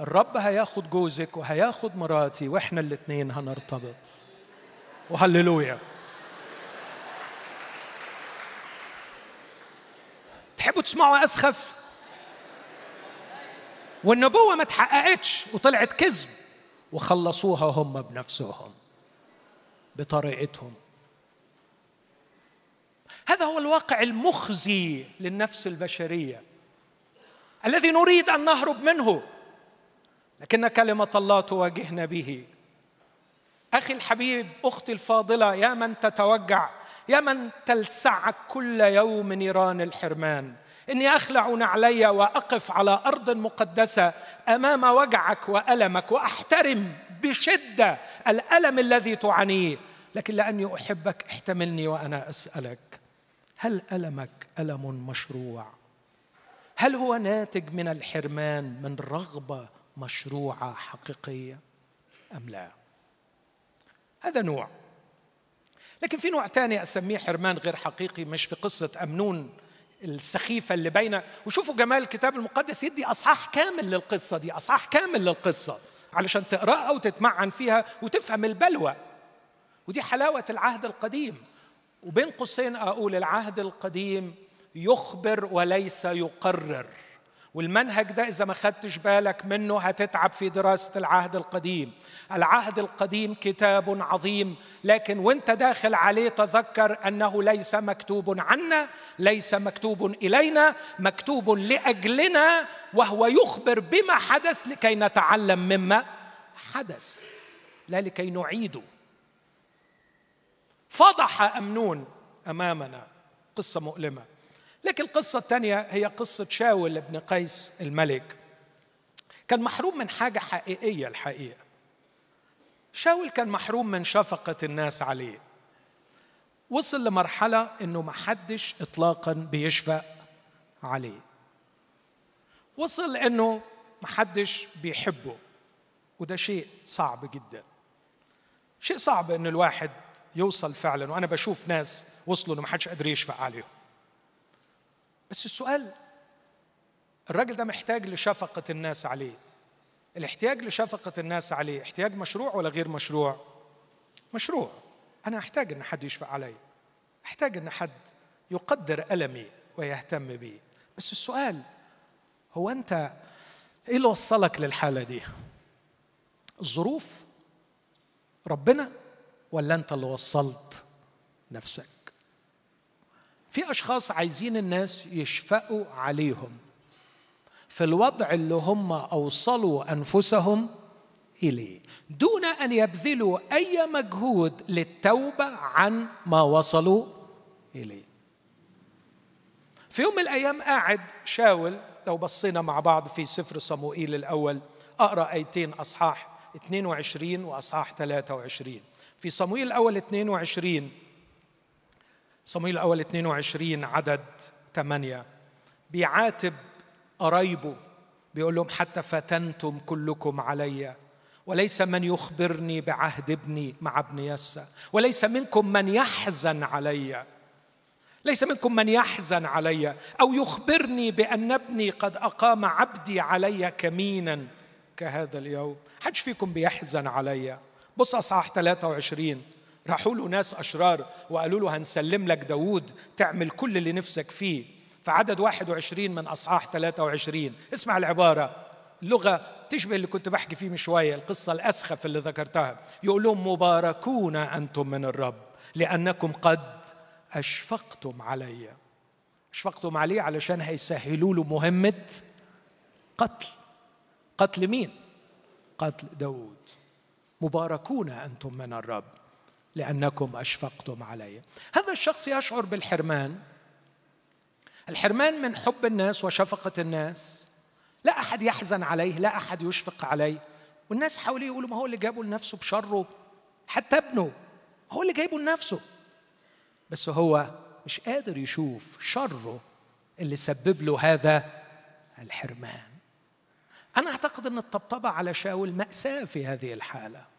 الرب هياخد جوزك وهياخد مراتي وإحنا الاثنين هنرتبط. وهللويا. تحبوا تسمعوا أسخف؟ والنبوة ما تحققتش وطلعت كذب. وخلصوها هم بنفسهم. بطريقتهم. هذا هو الواقع المخزي للنفس البشرية. الذي نريد أن نهرب منه. لكن كلمة الله تواجهنا به. أخي الحبيب أختي الفاضلة يا من تتوجع يا من تلسعك كل يوم نيران الحرمان. إني أخلع نعلي وأقف على أرض مقدسة أمام وجعك وألمك وأحترم بشدة الألم الذي تعانيه. لكن لأني أحبك احتملني وأنا أسألك. هل ألمك ألم مشروع؟ هل هو ناتج من الحرمان من رغبة مشروعة حقيقية أم لا؟ هذا نوع. لكن في نوع ثاني أسميه حرمان غير حقيقي مش في قصة أمنون السخيفة اللي بين. وشوفوا جمال الكتاب المقدس يدي أصحاح كامل للقصة دي أصحاح كامل للقصة علشان تقرأها وتتمعن فيها وتفهم البلوى. ودي حلاوة العهد القديم. وبين قوسين أقول العهد القديم يخبر وليس يقرر. والمنهج ده إذا ما خدتش بالك منه هتتعب في دراسة العهد القديم. العهد القديم كتاب عظيم لكن وأنت داخل عليه تذكر أنه ليس مكتوب عنا ليس مكتوب إلينا مكتوب لأجلنا وهو يخبر بما حدث لكي نتعلم مما حدث لا لكي نعيده فضح أمنون أمامنا قصة مؤلمة. لكن القصة الثانية هي قصة شاول بن قيس الملك. كان محروم من حاجة حقيقية الحقيقة. شاول كان محروم من شفقة الناس عليه. وصل لمرحلة إنه ما حدش اطلاقا بيشفق عليه. وصل إنه ما حدش بيحبه. وده شيء صعب جدا. شيء صعب إن الواحد يوصل فعلا. وأنا بشوف ناس وصلوا إنه ما حدش قادر يشفق عليهم. بس السؤال الراجل ده محتاج لشفقة الناس عليه. الاحتياج لشفقة الناس عليه احتياج مشروع ولا غير مشروع؟ مشروع. أنا أحتاج أن حد يشفق علي. أحتاج أن حد يقدر ألمي ويهتم بي. بس السؤال هو أنت إيه اللي وصلك للحالة دي؟ الظروف ربنا ولا أنت اللي وصلت نفسك؟ في أشخاص عايزين الناس يشفقوا عليهم. في الوضع اللي هم أوصلوا أنفسهم إليه. دون أن يبذلوا أي مجهود للتوبة عن ما وصلوا إليه. في يوم من الأيام قاعد شاول لو بصينا مع بعض في سفر صموئيل الأول أقرأ آيتين أصحاح 22 وأصحاح 23 في صموئيل الأول 22 صموئيل الأول 22 عدد 8 بيعاتب قرايبه بيقول لهم حتى فتنتم كلكم علي وليس من يخبرني بعهد ابني مع ابن يسى وليس منكم من يحزن علي. ليس منكم من يحزن علي أو يخبرني بأن ابني قد أقام عبدي علي كمينا كهذا اليوم. حدش فيكم بيحزن علي. بص أصحاح 23 راحوا له ناس أشرار وقالوا له هنسلم لك داوود تعمل كل اللي نفسك فيه. فعدد 21 من أصحاح 23 اسمع العبارة. اللغة تشبه اللي كنت بحكي فيه من شوية القصة الأسخف اللي ذكرتها. يقول لهم مباركون أنتم من الرب لأنكم قد أشفقتم علي. أشفقتم عليه علشان هيسهلوا له مهمة قتل. قتل مين؟ قتل داود مباركون أنتم من الرب. لأنكم أشفقتم علي. هذا الشخص يشعر بالحرمان. الحرمان من حب الناس وشفقة الناس. لا أحد يحزن عليه لا أحد يشفق عليه. والناس حواليه يقولوا ما هو اللي جابه لنفسه بشره؟ حتى ابنه. هو اللي جايبه لنفسه. بس هو مش قادر يشوف شره اللي سبب له هذا الحرمان. أنا أعتقد أن الطبطبة على شاول مأساة في هذه الحالة.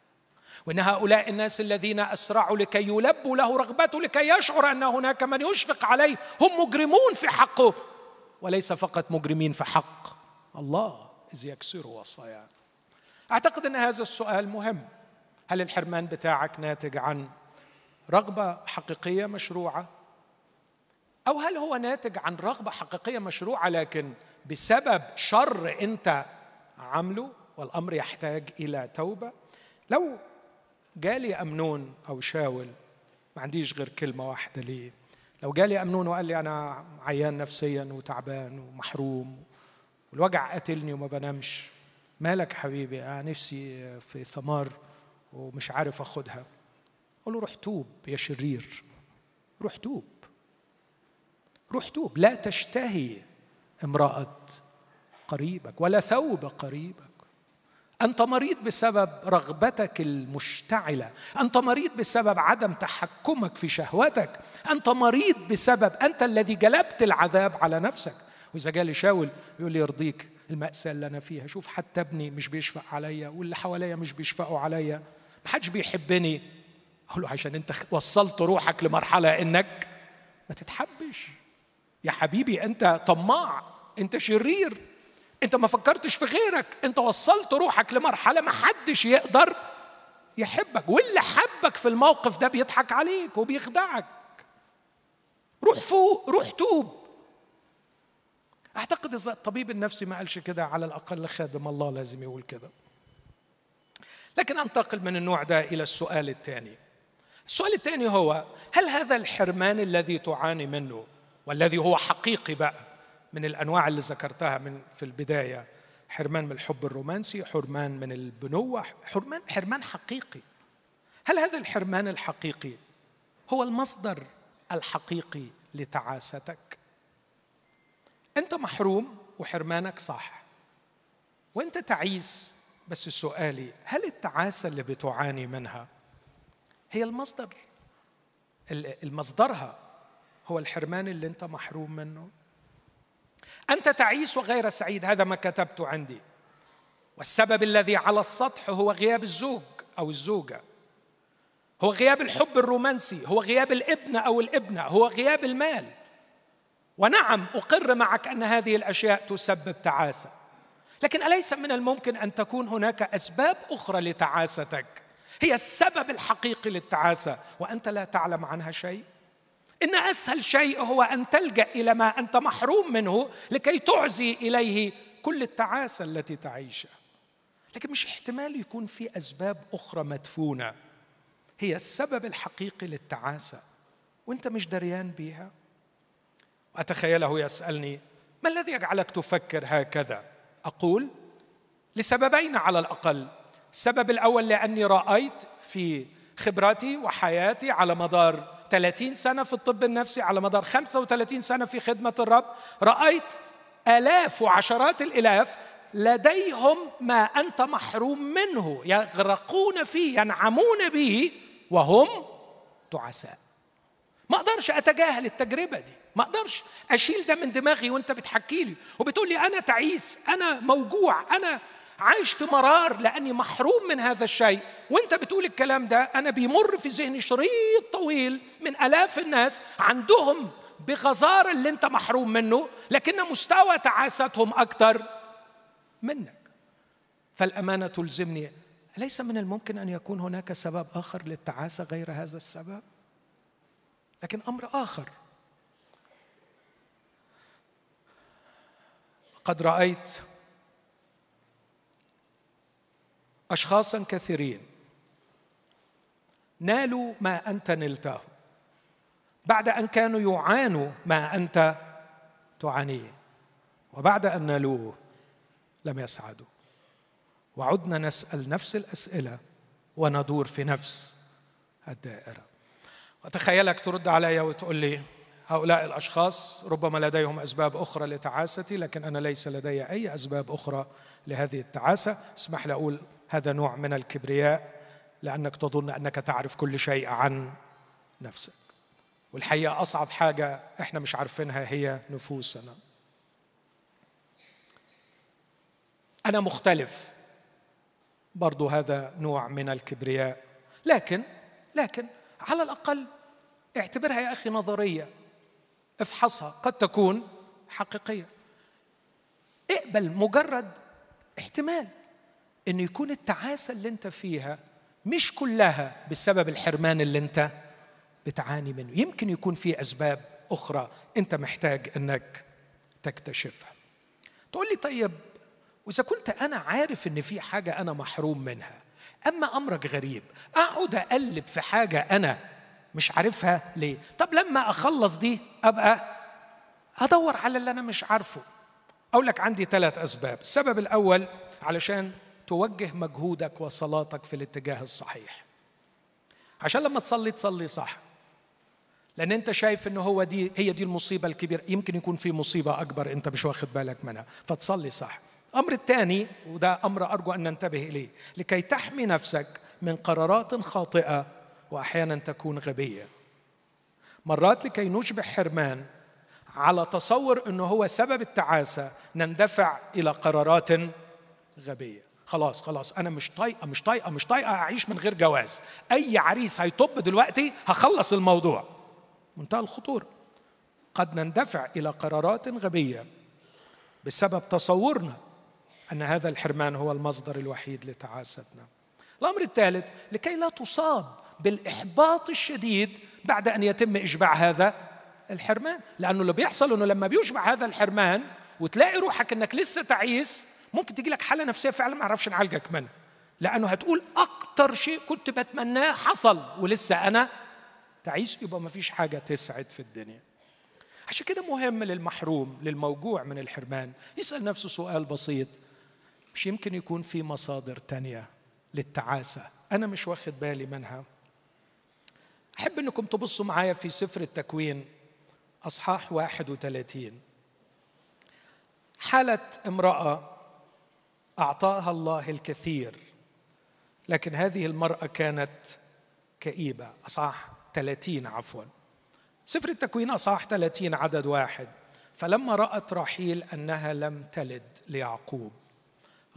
وإن هؤلاء الناس الذين أسرعوا لكي يلبوا له رغبته لكي يشعر أن هناك من يشفق عليه هم مجرمون في حقه. وليس فقط مجرمين في حق الله إذ يكسر وصاياه. أعتقد أن هذا السؤال مهم. هل الحرمان بتاعك ناتج عن رغبة حقيقية مشروعة؟ أو هل هو ناتج عن رغبة حقيقية مشروعة لكن بسبب شر أنت عامله والأمر يحتاج إلى توبة؟ لو جالي أمنون أو شاول ما عنديش غير كلمة واحدة ليه. لو جالي أمنون وقال لي أنا عيان نفسيا وتعبان ومحروم والوجع قاتلني وما بنامش مالك حبيبي؟ أنا نفسي في ثمار ومش عارف أخدها. أقول له روح توب يا شرير روح توب روح توب. لا تشتهي امرأة قريبك ولا ثوب قريبك. أنت مريض بسبب رغبتك المشتعلة. أنت مريض بسبب عدم تحكمك في شهوتك. أنت مريض بسبب أنت الذي جلبت العذاب على نفسك. وإذا جالي شاول يقول لي يرضيك المأساة اللي أنا فيها شوف حتى ابني مش بيشفق عليا واللي حواليا مش بيشفقوا عليا. محدش بيحبني. أقول له عشان أنت وصلت روحك لمرحلة إنك ما تتحبش. يا حبيبي أنت طماع أنت شرير. انت ما فكرتش في غيرك. انت وصلت روحك لمرحلة ما حدش يقدر يحبك واللي حبك في الموقف ده بيضحك عليك وبيخدعك. روح فوق روح توب. أعتقد إذا الطبيب النفسي ما قالش كده على الأقل خادم الله لازم يقول كده. لكن أنتقل من النوع ده إلى السؤال الثاني. السؤال الثاني هو هل هذا الحرمان الذي تعاني منه والذي هو حقيقي بقى من الأنواع اللي ذكرتها من في البداية. حرمان من الحب الرومانسي حرمان من البنوة حرمان حرمان حقيقي. هل هذا الحرمان الحقيقي هو المصدر الحقيقي لتعاستك؟ أنت محروم وحرمانك صح. وأنت تعيس بس سؤالي هل التعاسة اللي بتعاني منها هي المصدر المصدرها هو الحرمان اللي أنت محروم منه؟ أنت تعيس وغير سعيد هذا ما كتبته عندي. والسبب الذي على السطح هو غياب الزوج أو الزوجة. هو غياب الحب الرومانسي هو غياب الابن أو الابنة هو غياب المال. ونعم أقر معك أن هذه الأشياء تسبب تعاسة. لكن أليس من الممكن أن تكون هناك أسباب أخرى لتعاستك؟ هي السبب الحقيقي للتعاسة وأنت لا تعلم عنها شيء؟ إن أسهل شيء هو أن تلجأ إلى ما أنت محروم منه لكي تعزي إليه كل التعاسة التي تعيشها. لكن مش احتمال يكون في أسباب أخرى مدفونة. هي السبب الحقيقي للتعاسة. وأنت مش دريان بيها. واتخيله يسألني ما الذي يجعلك تفكر هكذا؟ أقول لسببين على الأقل. السبب الأول لأني رأيت في خبرتي وحياتي على مدار 30 سنة في الطب النفسي على مدار 35 سنة في خدمة الرب رأيت آلاف وعشرات الإلاف لديهم ما أنت محروم منه يغرقون فيه ينعمون به وهم تعساء. ما أقدرش أتجاهل التجربة دي ما أقدرش أشيل ده من دماغي وأنت بتحكي لي وبتقول لي أنا تعيس أنا موجوع أنا عايش في مرار لأني محروم من هذا الشيء. وأنت بتقول الكلام ده أنا بيمر في ذهني شريط طويل من آلاف الناس عندهم بغزاره اللي أنت محروم منه لكن مستوى تعاستهم أكثر منك. فالأمانة تلزمني أليس من الممكن أن يكون هناك سبب آخر للتعاسة غير هذا السبب؟ لكن أمر آخر. قد رأيت أشخاصا كثيرين. نالوا ما أنت نلته. بعد أن كانوا يعانوا ما أنت تعانيه. وبعد أن نالوه لم يسعدوا. وعدنا نسأل نفس الأسئلة وندور في نفس الدائرة. وتخيلك ترد علي وتقول لي هؤلاء الأشخاص ربما لديهم أسباب أخرى لتعاستي لكن أنا ليس لدي أي أسباب أخرى لهذه التعاسة. اسمح لي أقول هذا نوع من الكبرياء لأنك تظن أنك تعرف كل شيء عن نفسك. والحقيقة أصعب حاجة إحنا مش عارفينها هي نفوسنا. أنا مختلف برضو هذا نوع من الكبرياء. لكن لكن على الأقل اعتبرها يا أخي نظرية. افحصها قد تكون حقيقية. اقبل مجرد احتمال. أن يكون التعاسة اللي أنت فيها مش كلها بسبب الحرمان اللي أنت بتعاني منه. يمكن يكون في أسباب أخرى أنت محتاج أنك تكتشفها. تقول لي طيب وإذا كنت أنا عارف إن في حاجة أنا محروم منها أما أمرك غريب أقعد أقلب في حاجة أنا مش عارفها ليه؟ طب لما أخلص دي أبقى أدور على اللي أنا مش عارفه. أقول لك عندي ثلاث أسباب. السبب الأول علشان توجه مجهودك وصلاتك في الاتجاه الصحيح. عشان لما تصلي تصلي صح. لأن أنت شايف ان هو دي هي دي المصيبة الكبيرة. يمكن يكون في مصيبة أكبر أنت مش واخد بالك منها. فتصلي صح. الامر الثاني وده أمر أرجو أن ننتبه إليه لكي تحمي نفسك من قرارات خاطئة وأحيانا تكون غبية. مرات لكي نشبع حرمان على تصور إنه هو سبب التعاسة نندفع إلى قرارات غبية. خلاص خلاص أنا مش طايقة مش طايقة مش طايقة أعيش من غير جواز. أي عريس هيطب دلوقتي هخلص الموضوع. منتهى الخطورة. قد نندفع إلى قرارات غبية بسبب تصورنا أن هذا الحرمان هو المصدر الوحيد لتعاستنا. الأمر الثالث لكي لا تصاب بالإحباط الشديد بعد أن يتم إشباع هذا الحرمان. لأنه اللي بيحصل إنه لما بيشبع هذا الحرمان وتلاقي روحك إنك لسه تعيس ممكن تجي لك حالة نفسية فعلا ما أعرفش نعالجك منها لأنه هتقول أكتر شيء كنت بتمناه حصل ولسه أنا تعيس يبقى ما فيش حاجة تسعد في الدنيا. عشان كده مهم للمحروم للموجوع من الحرمان. يسأل نفسه سؤال بسيط. مش يمكن يكون في مصادر تانية للتعاسة؟ أنا مش واخد بالي منها. أحب أنكم تبصوا معايا في سفر التكوين أصحاح 31 حالة امرأة أعطاها الله الكثير لكن هذه المرأة كانت كئيبة اصح 30 عفوا. سفر التكوين اصح 30 عدد واحد. فلما رأت رحيل أنها لم تلد ليعقوب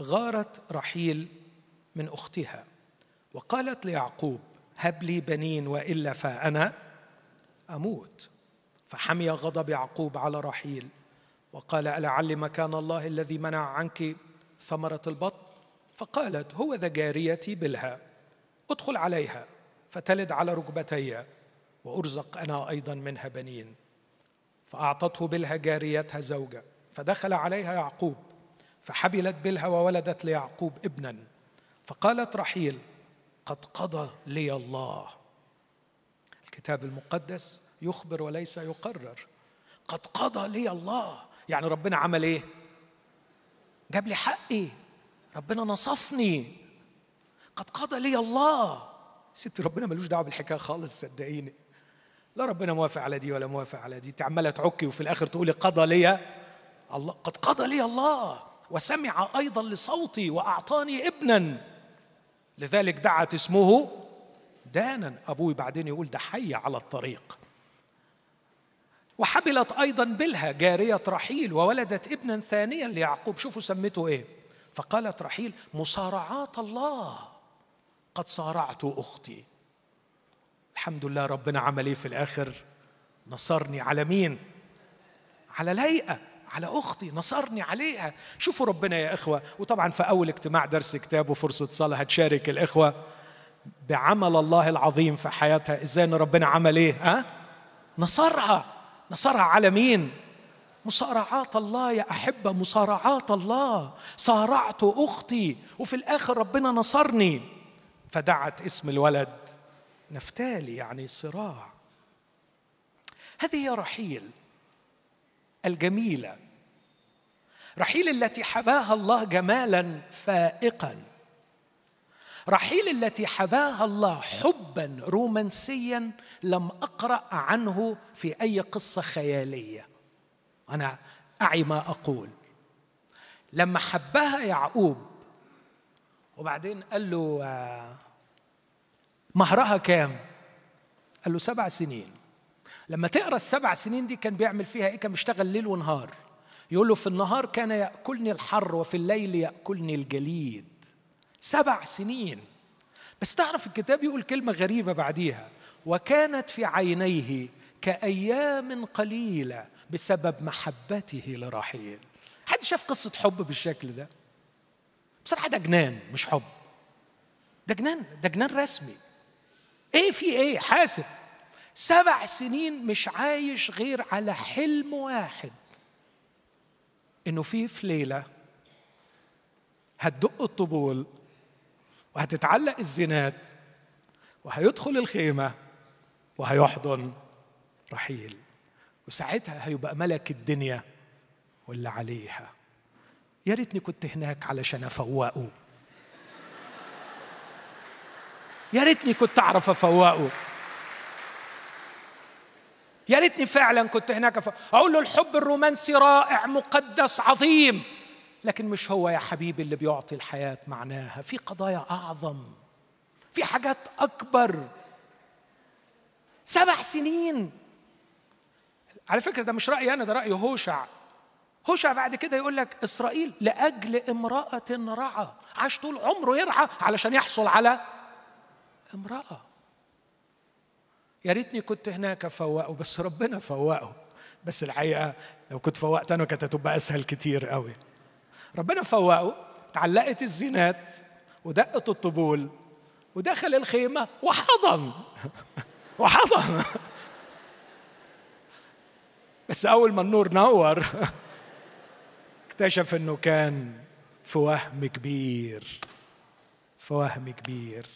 غارت رحيل من أختها وقالت ليعقوب هب لي بنين وإلا فأنا أموت. فحمي غضب يعقوب على رحيل وقال ألعل مكان الله الذي منع عنك ثمرة البطن فقالت هو ذا جاريتي بلها ادخل عليها فتلد على ركبتي وأرزق أنا أيضا منها بنين. فأعطته بلها جاريتها زوجة فدخل عليها يعقوب فحبلت بلها وولدت ليعقوب ابنا. فقالت رحيل قد قضى لي الله. الكتاب المقدس يخبر وليس يقرر. قد قضى لي الله. يعني ربنا عمل إيه؟ جاب لي حقي. ربنا نصفني. قد قضى لي الله. ست ربنا ملوش دعوة بالحكاية خالص صدقيني. لا ربنا موافق على دي ولا موافق على دي. عمالة تعكي وفي الآخر تقولي قضى لي الله. قد قضى لي الله. وسمع أيضا لصوتي وأعطاني ابنا. لذلك دعت اسمه دانا. أبوي بعدين يقول ده حي على الطريق. وحبلت أيضا بلها جارية رحيل وولدت ابنا ثانيا ليعقوب. شوفوا سمته إيه. فقالت رحيل مصارعات الله. قد صارعت أختي. الحمد لله ربنا عمل إيه في الآخر؟ نصرني على مين؟ على ليئه على أختي نصرني عليها. شوفوا ربنا يا إخوة. وطبعا في أول اجتماع درس كتاب وفرصة صلاة هتشارك الإخوة بعمل الله العظيم في حياتها. إزاي إن ربنا عمل إيه؟ ها؟ نصرها. نصرها على مين مصارعات الله يا أحبة مصارعات الله. صارعت أختي وفي الآخر ربنا نصرني. فدعت اسم الولد. نفتالي يعني صراع. هذه هي رحيل الجميلة. رحيل التي حباها الله جمالا فائقا. رحيل التي حباها الله حبا رومانسيا لم أقرأ عنه في أي قصة خيالية. أنا أعي ما أقول. لما حبها يعقوب وبعدين قال له آه، مهرها كام؟ قال له سبع سنين. لما تقرأ السبع سنين دي كان بيعمل فيها إيه؟ كان بيشتغل ليل ونهار. يقول له في النهار كان يأكلني الحر وفي الليل يأكلني الجليد. سبع سنين. بس تعرف الكتاب يقول كلمة غريبة بعديها. وكانت في عينيه كأيام قليلة بسبب محبته لرحيل. حد شاف قصة حب بالشكل ده؟ بصراحة ده جنان مش حب. ده جنان ده جنان رسمي. إيه في إيه؟ حاسب. سبع سنين مش عايش غير على حلم واحد. إنه في في ليلة هتدق الطبول وهتتعلق الزينات وهيدخل الخيمة وهيحضن رحيل وساعتها هيبقى ملك الدنيا واللي عليها. يا ريتني كنت هناك علشان أفوقه. يا ريتني كنت أعرف أفوقه. يا ريتني فعلا كنت هناك. أقول له الحب الرومانسي رائع مقدس عظيم. لكن مش هو يا حبيبي اللي بيعطي الحياة معناها. في قضايا أعظم في حاجات أكبر. سبع سنين. على فكرة ده مش رأيي أنا ده رأي هوشع. هوشع بعد كده يقول لك إسرائيل لأجل امرأة رعى عاش طول عمره يرعى علشان يحصل على امرأة. يا ريتني كنت هناك فوقه بس ربنا فوقه. بس الحقيقة لو كنت فوقت أنا كانت هتبقى أسهل كتير قوي. ربنا فوقه تعلقت الزينات ودقت الطبول ودخل الخيمة وحضن. وحضن. بس أول ما النور نور اكتشف إنه كان في وهم كبير في وهم كبير.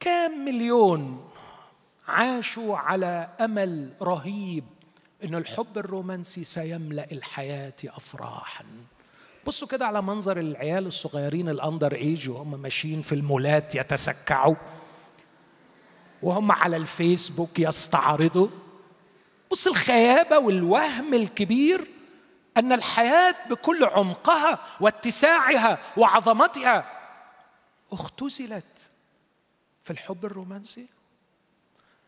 كام مليون عاشوا على أمل رهيب إن الحب الرومانسي سيملأ الحياة افراحا. بصوا كده على منظر العيال الصغيرين الأندر إيج وهم ماشيين في المولات يتسكعوا. وهم على الفيسبوك يستعرضوا. بص الخيابة والوهم الكبير أن الحياة بكل عمقها واتساعها وعظمتها اختزلت في الحب الرومانسي.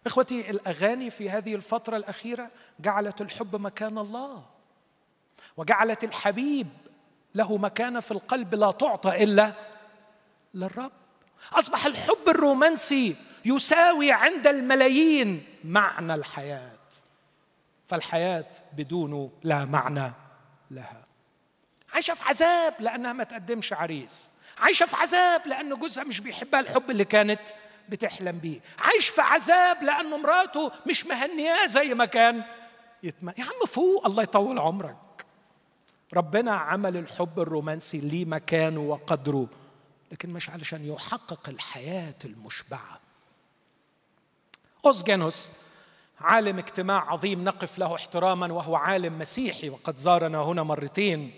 إخوتي الأغاني في هذه الفترة الأخيرة جعلت الحب مكان الله وجعلت الحبيب له مكانه في القلب لا تعطى إلا للرب. أصبح الحب الرومانسي يساوي عند الملايين معنى الحياة فالحياة بدونه لا معنى لها. عايشة في عذاب لأنها ما تقدمش عريس عايشة في عذاب لأن جوزها مش بيحبها الحب اللي كانت بتحلم بيه. عايش في عذاب لأن مراته مش مهنياه زي ما كان. يتم... يا عم فوق الله يطول عمرك. ربنا عمل الحب الرومانسي ليه مكانه وقدره لكن مش علشان يحقق الحياة المشبعة. أوزجانوس عالم اجتماع عظيم نقف له احتراما وهو عالم مسيحي وقد زارنا هنا مرتين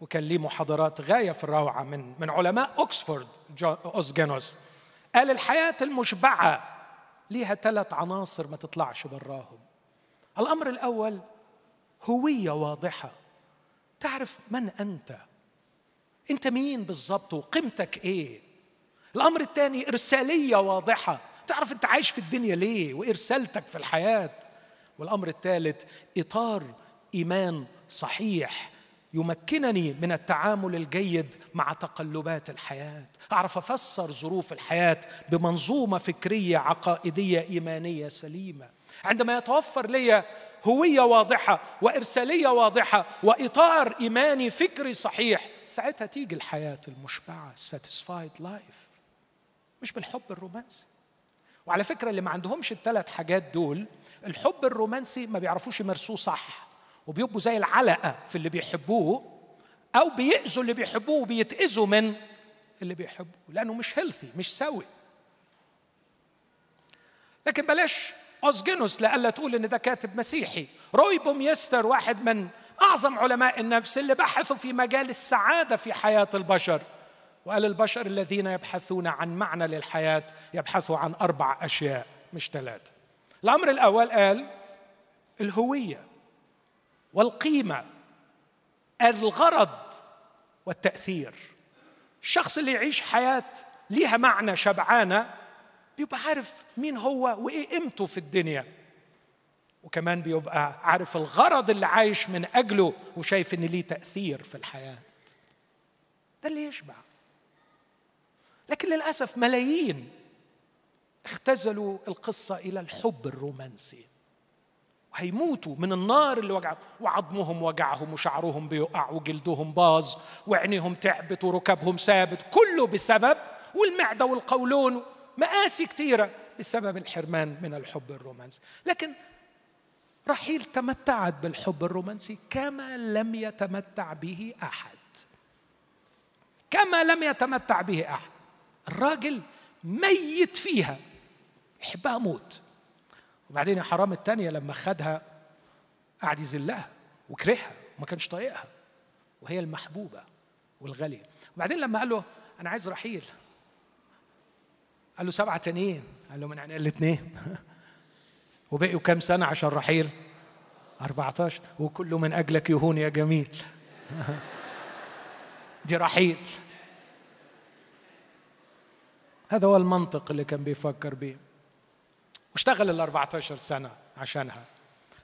وكان ليه محاضرات غاية في الروعة من من علماء اوكسفورد اوزجانوس قال الحياة المشبعة. ليها ثلاث عناصر ما تطلعش براهم. الأمر الأول هوية واضحة. تعرف من أنت؟ أنت مين بالظبط وقيمتك إيه؟ الأمر الثاني إرسالية واضحة. تعرف أنت عايش في الدنيا ليه وإرسالتك في الحياة؟ والأمر الثالث إطار إيمان صحيح. يمكنني من التعامل الجيد مع تقلبات الحياة. أعرف أفسر ظروف الحياة بمنظومة فكرية عقائدية إيمانية سليمة. عندما يتوفر لي هوية واضحة وإرسالية واضحة وإطار إيماني فكري صحيح ساعتها تيجي الحياة المشبعة satisfied life مش بالحب الرومانسي. وعلى فكرة اللي ما عندهمش الثلاث حاجات دول الحب الرومانسي ما بيعرفوش يمارسوه صح. وبيبقوا زي العلقة في اللي بيحبوه أو بيأذوا اللي بيحبوه وبيتأذوا من اللي بيحبوه لأنه مش healthy مش سوي. لكن بلاش أوزجينوس لألا تقول إن ده كاتب مسيحي. روي بوميستر واحد من أعظم علماء النفس اللي بحثوا في مجال السعادة في حياة البشر. وقال البشر الذين يبحثون عن معنى للحياة يبحثوا عن أربع أشياء مش ثلاثة. الأمر الأول قال الهوية. والقيمة الغرض والتأثير. الشخص اللي يعيش حياة ليها معنى شبعانة بيبقى عارف مين هو وإيه قيمته في الدنيا. وكمان بيبقى عارف الغرض اللي عايش من أجله وشايف إن ليه تأثير في الحياة. ده اللي يشبع. لكن للأسف ملايين اختزلوا القصة إلى الحب الرومانسي. هيموتوا من النار اللي وجع وعظمهم وجعهم وشعرهم بيقع وجلدهم باظ وعينيهم تعبت وركبهم ثابت كله بسبب والمعدة والقولون. مآسي كثيرة بسبب الحرمان من الحب الرومانسي. لكن رحيل تمتعت بالحب الرومانسي كما لم يتمتع به أحد. كما لم يتمتع به أحد. الراجل ميت فيها. يحبها موت. وبعدين يا حرام التانية لما خدها قعد يذلها وكرهها وما كانش طايقها. وهي المحبوبة والغالية. وبعدين لما قال له أنا عايز رحيل. قال له سبعة تانيين قال له من عينيا الاثنين وبقيوا كام سنة عشان رحيل؟ 14 وكله من أجلك يهون يا جميل. دي رحيل. هذا هو المنطق اللي كان بيفكر بيه. واشتغل ال 14 سنة عشانها.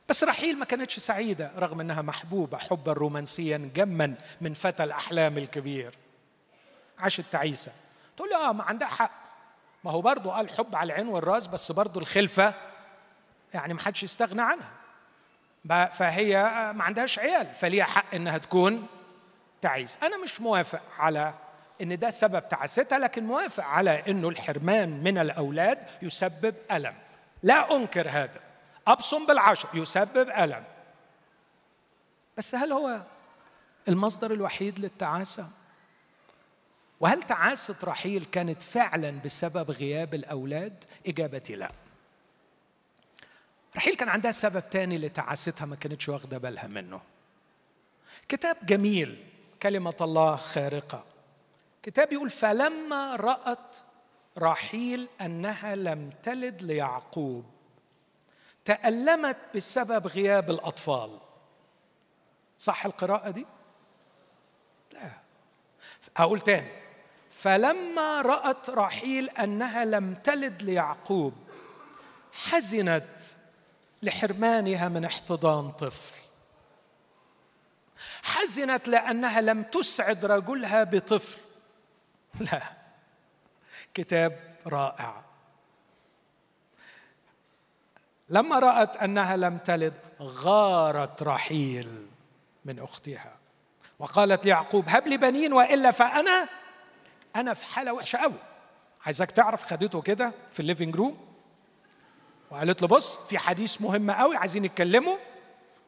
بس رحيل ما كانتش سعيدة رغم أنها محبوبة حبا رومانسيا جما من فتى الأحلام الكبير. عاشت تعيسة. تقول له آه ما عندها حق. ما هو برضه قال حب على العين والرأس بس برضه الخلفة يعني ما حدش يستغنى عنها. فهي ما عندهاش عيال فليها حق إنها تكون تعيس أنا مش موافق على إن ده سبب تعاستها لكن موافق على إنه الحرمان من الأولاد يسبب ألم. لا أنكر هذا. أبصم بالعشر يسبب ألم. بس هل هو المصدر الوحيد للتعاسة؟ وهل تعاسة رحيل كانت فعلا بسبب غياب الأولاد؟ إجابتي لا. رحيل كان عندها سبب تاني لتعاستها ما كانتش واخدة بالها منه. كتاب جميل كلمة الله خارقة. كتاب يقول فلما رأت راحيل أنها لم تلد ليعقوب تألمت بسبب غياب الأطفال. صح القراءة دي؟ لا. هقول تاني. فلما رأت راحيل أنها لم تلد ليعقوب حزنت لحرمانها من احتضان طفل. حزنت لأنها لم تسعد رجلها بطفل. لا. كتاب رائع. لما رأت أنها لم تلد غارت رحيل من أختها. وقالت ليعقوب هب لي بنين وإلا فأنا أنا في حالة وحشة قوي عايزك تعرف خدته كده في ال living room وقالت له بص في حديث مهم قوي عايزين نتكلمه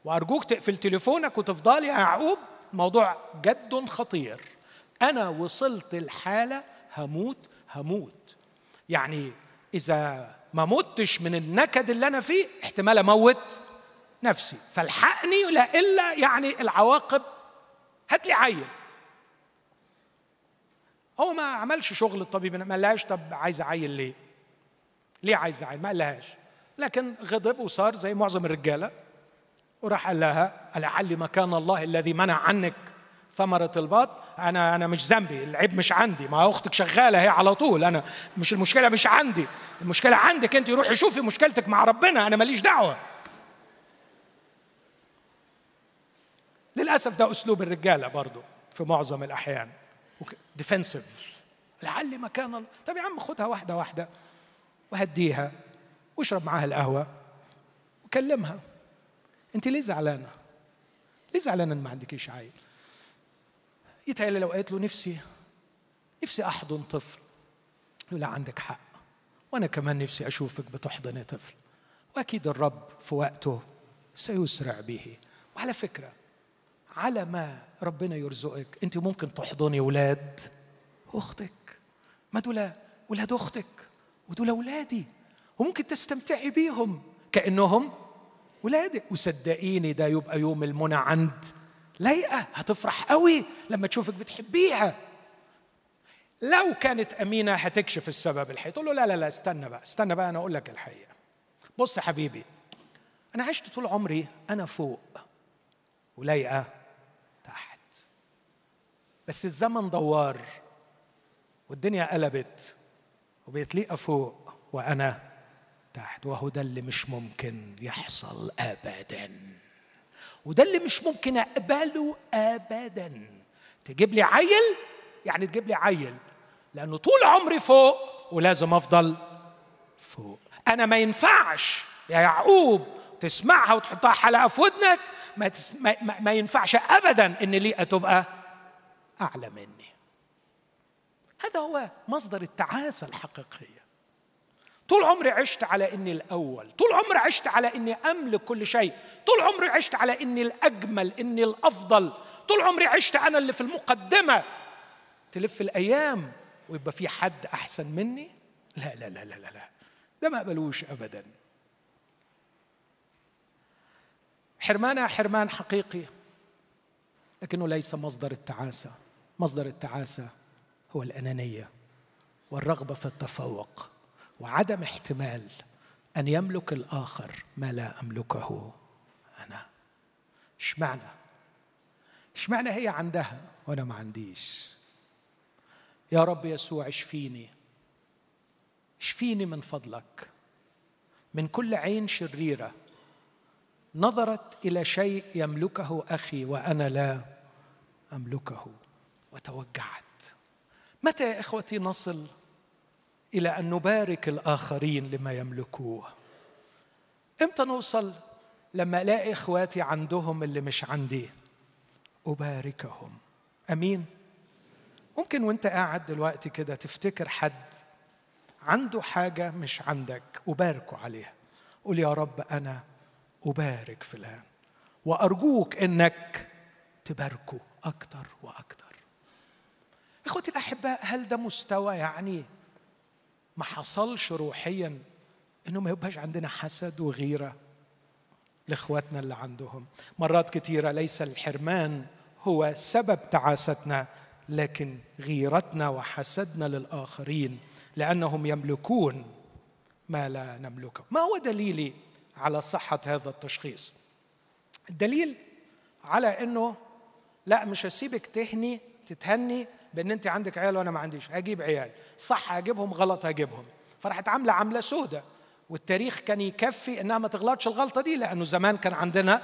وأرجوك تقفل تليفونك وتفضل يا يعقوب موضوع جد خطير. أنا وصلت الحالة هموت هموت. يعني إذا ما متش من النكد اللي أنا فيه احتمال أموت نفسي. فالحقني لا إلا يعني العواقب. هات لي عيل. هو ما عملش شغل الطبيب ما قالهاش طب عايز عيل ليه؟ ليه عايز عيل؟ ما قالهاش. لكن غضب وصار زي معظم الرجالة. وراح قال لها لعل مكان الله الذي منع عنك ثمرة البط. أنا أنا مش ذنبي العيب مش عندي. ما أختك شغالة هي على طول. أنا مش المشكلة مش عندي. المشكلة عندك أنت. روحي شوفي مشكلتك مع ربنا. أنا ماليش دعوة. للأسف ده أسلوب الرجالة برضو في معظم الأحيان. ديفنسيف لعل مكان الله. طب يا عم خدها واحدة واحدة. وهديها. واشرب معاها القهوة. وكلمها. أنت ليه زعلانة؟ ليه زعلانة إن ما عندكيش عيل؟ يتهيألي لو قالت له نفسي نفسي أحضن طفل. يقول لا عندك حق. وأنا كمان نفسي أشوفك بتحضني طفل. وأكيد الرب في وقته سيسرع به. وعلى فكرة على ما ربنا يرزقك أنت ممكن تحضني ولاد أختك. ما دول ولاد أختك ودول أولادي. وممكن تستمتعي بيهم. كأنهم ولادك. وصدقيني ده يبقى يوم المنى عند لايقة هتفرح قوي لما تشوفك بتحبيها. لو كانت أمينة هتكشف السبب الحقيقي تقول له لا لا لا استنى بقى استنى بقى أنا أقول لك الحقيقة. بص يا حبيبي أنا عشت طول عمري أنا فوق ولايقة تحت. بس الزمن دوار والدنيا قلبت وبقت فوق وأنا تحت. وهو ده اللي مش ممكن يحصل ابدا. وده اللي مش ممكن أقبله ابدا. تجيب لي عيل؟ يعني تجيب لي عيل. لأنه طول عمري فوق ولازم أفضل فوق. أنا ما ينفعش يا يعقوب تسمعها وتحطها حلقة في ودنك. ما, تس... ما... ما ينفعش ابدا إن ليئه تبقى أعلى مني. هذا هو مصدر التعاسة الحقيقية. طول عمري عشت على إني الأول طول عمري عشت على إني أملك كل شيء طول عمري عشت على إني الأجمل إني الأفضل طول عمري عشت أنا اللي في المقدمة. تلف الأيام ويبقى في حد أحسن مني؟ لا لا لا لا لا, لا. ده ما قبلوش ابدا. حرمانها حرمان حقيقي لكنه ليس مصدر التعاسة. مصدر التعاسة هو الأنانية والرغبة في التفوق. وعدم احتمال أن يملك الآخر ما لا أملكه أنا. إشمعنى؟ إشمعنى هي عندها وأنا ما عنديش؟ يا رب يسوع إشفيني. إشفيني من فضلك. من كل عين شريرة. نظرت إلى شيء يملكه أخي وأنا لا أملكه. وتوجعت. متى يا إخوتي نصل إلى أن نبارك الآخرين لما يملكوه. إمتى نوصل لما الاقي إخواتي عندهم اللي مش عندي؟ أباركهم. أمين. ممكن وأنت قاعد دلوقتي كده تفتكر حد عنده حاجة مش عندك أباركه عليها. قول يا رب أنا أبارك فلان. وأرجوك إنك تباركه أكتر وأكتر. إخوتي الأحباء هل ده مستوى يعني ما حصلش روحيا إنه ما يبقاش عندنا حسد وغيرة لإخواتنا اللي عندهم. مرات كثيره ليس الحرمان هو سبب تعاستنا لكن غيرتنا وحسدنا للآخرين لأنهم يملكون ما لا نملكه. ما هو دليلي على صحة هذا التشخيص؟ الدليل على إنه لا مش هسيبك تهني تتهني بأن أنت عندك عيال وأنا ما عنديش. هجيب عيال. صح هجيبهم. غلط هجيبهم. فراحت عامله عاملة سودة. والتاريخ كان يكفي إنها ما تغلطش الغلطة دي لأنه زمان كان عندنا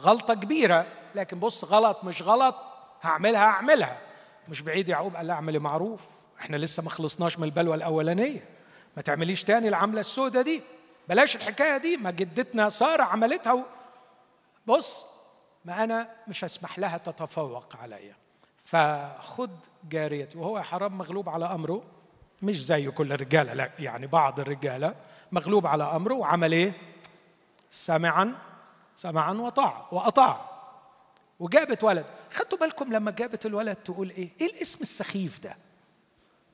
غلطة كبيرة. لكن بص غلط مش غلط. هعملها هعملها. مش بعيد يعقوب قال لا اعملي معروف. إحنا لسه ما خلصناش من البلوه الأولانية. ما تعمليش تاني العمله السوداء دي. بلاش الحكاية دي. ما جدتنا سارة عملتها بص ما أنا مش هسمح لها تتفوق عليا. فخد جاريتي وهو حرام مغلوب على أمره مش زي كل الرجالة لا يعني بعض الرجالة مغلوب على أمره وعمل إيه؟ سمعا سمعا وطاع وأطاع وجابت ولد خدتوا بالكم لما جابت الولد تقول إيه؟ إيه الاسم السخيف ده؟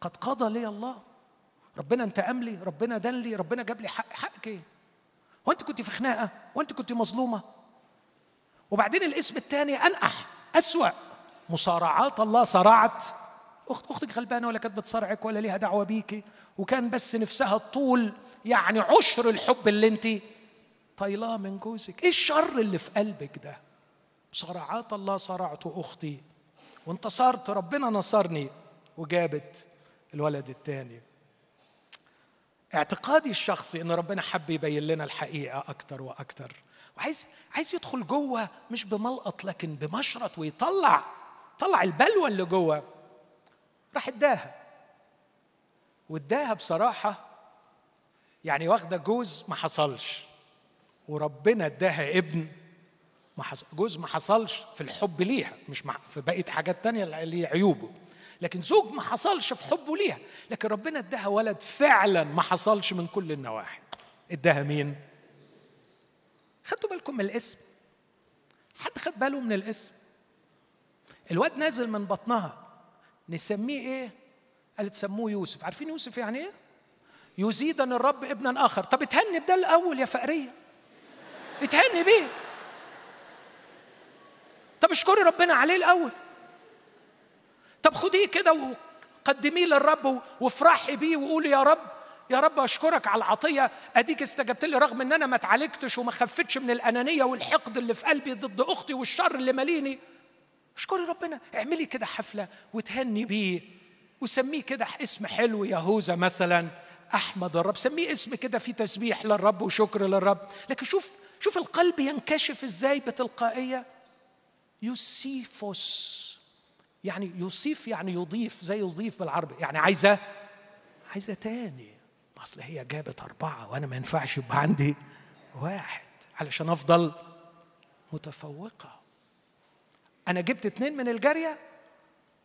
قد قضى لي الله ربنا انتقم لي ربنا دان لي ربنا جاب لي حق حقك إيه؟ هو انت كنت في خناقه؟ وأنت كنت مظلومة؟ وبعدين الاسم الثاني أنقح أسوأ مصارعات الله صارعت اخت أختك غلبانة ولا كانت بتصارعك ولا ليها دعوة بيكي وكان بس نفسها الطول يعني عشر الحب اللي أنت طايلاه من جوزك. إيه الشر اللي في قلبك ده؟ صراعات الله صرعت أختي. وانتصرت ربنا نصرني. وجابت الولد الثاني اعتقادي الشخصي إن ربنا حب يبين لنا الحقيقة أكتر وأكتر. وعايز عايز يدخل جوه مش بملقط لكن بمشرط ويطلع. طلع البلوه اللي جوه راح اداها. واداها بصراحة يعني واخدة جوز ما حصلش. وربنا اداها ابن ما حصل جوز ما حصلش في الحب ليها مش في بقية حاجات تانية اللي عيوبه لكن زوج ما حصلش في حبه ليها. لكن ربنا اداها ولد فعلا ما حصلش من كل النواحي. اداها مين؟ خدتوا بالكم من الاسم؟ حد خد باله من الاسم؟ الواد نازل من بطنها. نسميه إيه؟ قالت سموه يوسف. عارفين يوسف يعني إيه؟ يزيدن الرب ابنا آخر. طب اتهني بده الأول يا فقرية. اتهني بيه. طب اشكري ربنا عليه الأول. طب خديه كده وقدميه للرب وافرحي بيه وقولي يا رب يا رب أشكرك على العطية. أديك استجبت لي رغم إن أنا ما اتعالجتش وما خفتش من الأنانية والحقد اللي في قلبي ضد أختي والشر اللي ماليني اشكري ربنا. اعملي كده حفلة وتهني بيه. وسميه كده اسم حلو يهوذا مثلا. أحمد الرب سميه اسم كده فيه تسبيح للرب وشكر للرب. لكن شوف شوف القلب ينكشف إزاي بتلقائية. يوسيفوس. يعني يوصيف يعني يضيف زي يضيف بالعربي يعني عايزة عايزة تاني. أصل هي جابت أربعة وأنا ما ينفعش يبقى عندي واحد. علشان أفضل متفوقة. أنا جبت اتنين من الجارية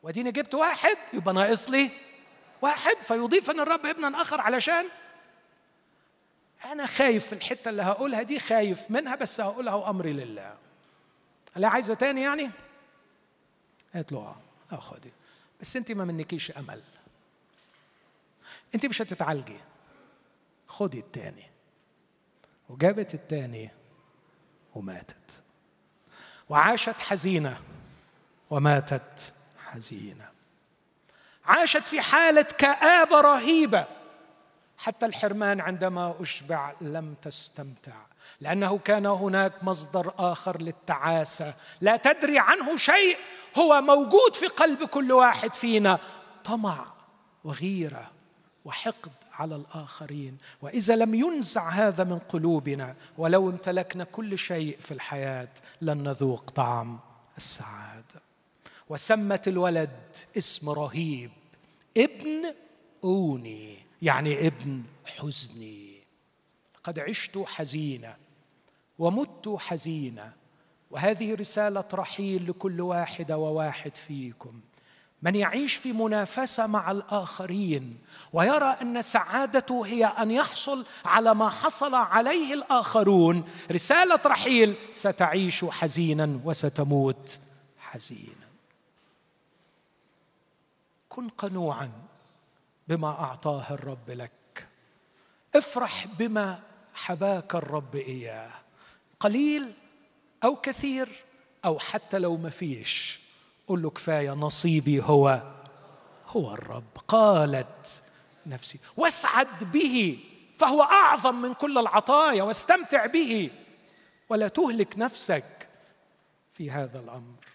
وأديني جبت واحد يبقى ناقص لي واحد فيضيف إن الرب ابنا آخر علشان أنا خايف في الحتة اللي هقولها دي خايف منها بس هقولها وامري لله. لا عايزة تاني يعني؟ قالت له آه خدي. بس أنت ما منكيش أمل. أنت مش هتتعالجي. خدي التاني. وجابت التاني وماتت. وعاشت حزينة. وماتت حزينة. عاشت في حالة كآبة رهيبة. حتى الحرمان عندما أشبع لم تستمتع لأنه كان هناك مصدر آخر للتعاسة. لا تدري عنه شيء هو موجود في قلب كل واحد فينا. طمع وغيرة وحقد على الآخرين. وإذا لم ينزع هذا من قلوبنا ولو امتلكنا كل شيء في الحياة لن نذوق طعم السعادة. وسمت الولد اسم رهيب ابن أوني يعني ابن حزني. قد عشت حزينة ومت حزينة وهذه رسالة رحيل لكل واحدة وواحد فيكم. من يعيش في منافسة مع الآخرين ويرى أن سعادته هي أن يحصل على ما حصل عليه الآخرون رسالة رحيل ستعيش حزينا وستموت حزينا. كن قنوعا بما أعطاه الرب لك. افرح بما حباك الرب إياه. قليل أو كثير أو حتى لو ما فيش. قل له كفاية نصيبي هو هو الرب. قالت نفسي واسعد به فهو أعظم من كل العطايا واستمتع به. ولا تهلك نفسك في هذا الأمر.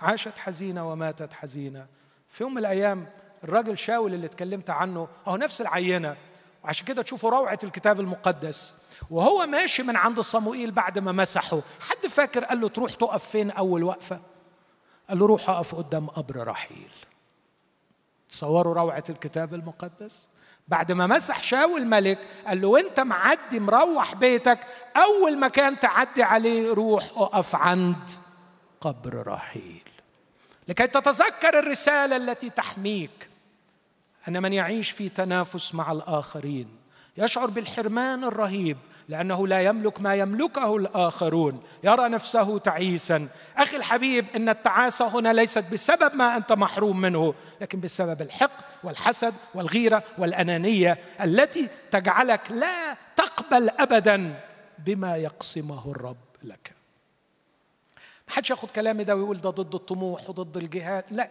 عاشت حزينة وماتت حزينة. في يوم من الأيام الراجل شاول اللي اتكلمت عنه هو نفس العينة. وعشان كده تشوفوا روعة الكتاب المقدس. وهو ماشي من عند صموئيل بعد ما مسحه. حد فاكر؟ قال له تروح تقف فين أول وقفة؟ قال له روح أقف قدام قبر رحيل. تصوروا روعة الكتاب المقدس؟ بعد ما مسح شاول ملك قال له وأنت معدي مروح بيتك أول مكان تعدي عليه روح أقف عند قبر رحيل. لكي تتذكر الرسالة التي تحميك. أن من يعيش في تنافس مع الآخرين يشعر بالحرمان الرهيب لأنه لا يملك ما يملكه الآخرون. يرى نفسه تعيسا. أخي الحبيب إن التعاسه هنا ليست بسبب ما أنت محروم منه لكن بسبب الحقد والحسد والغيرة والأنانية التي تجعلك لا تقبل ابدا بما يقسمه الرب لك. ما حدش ياخد كلامي ده ويقول ده ضد الطموح وضد الجهاد. لا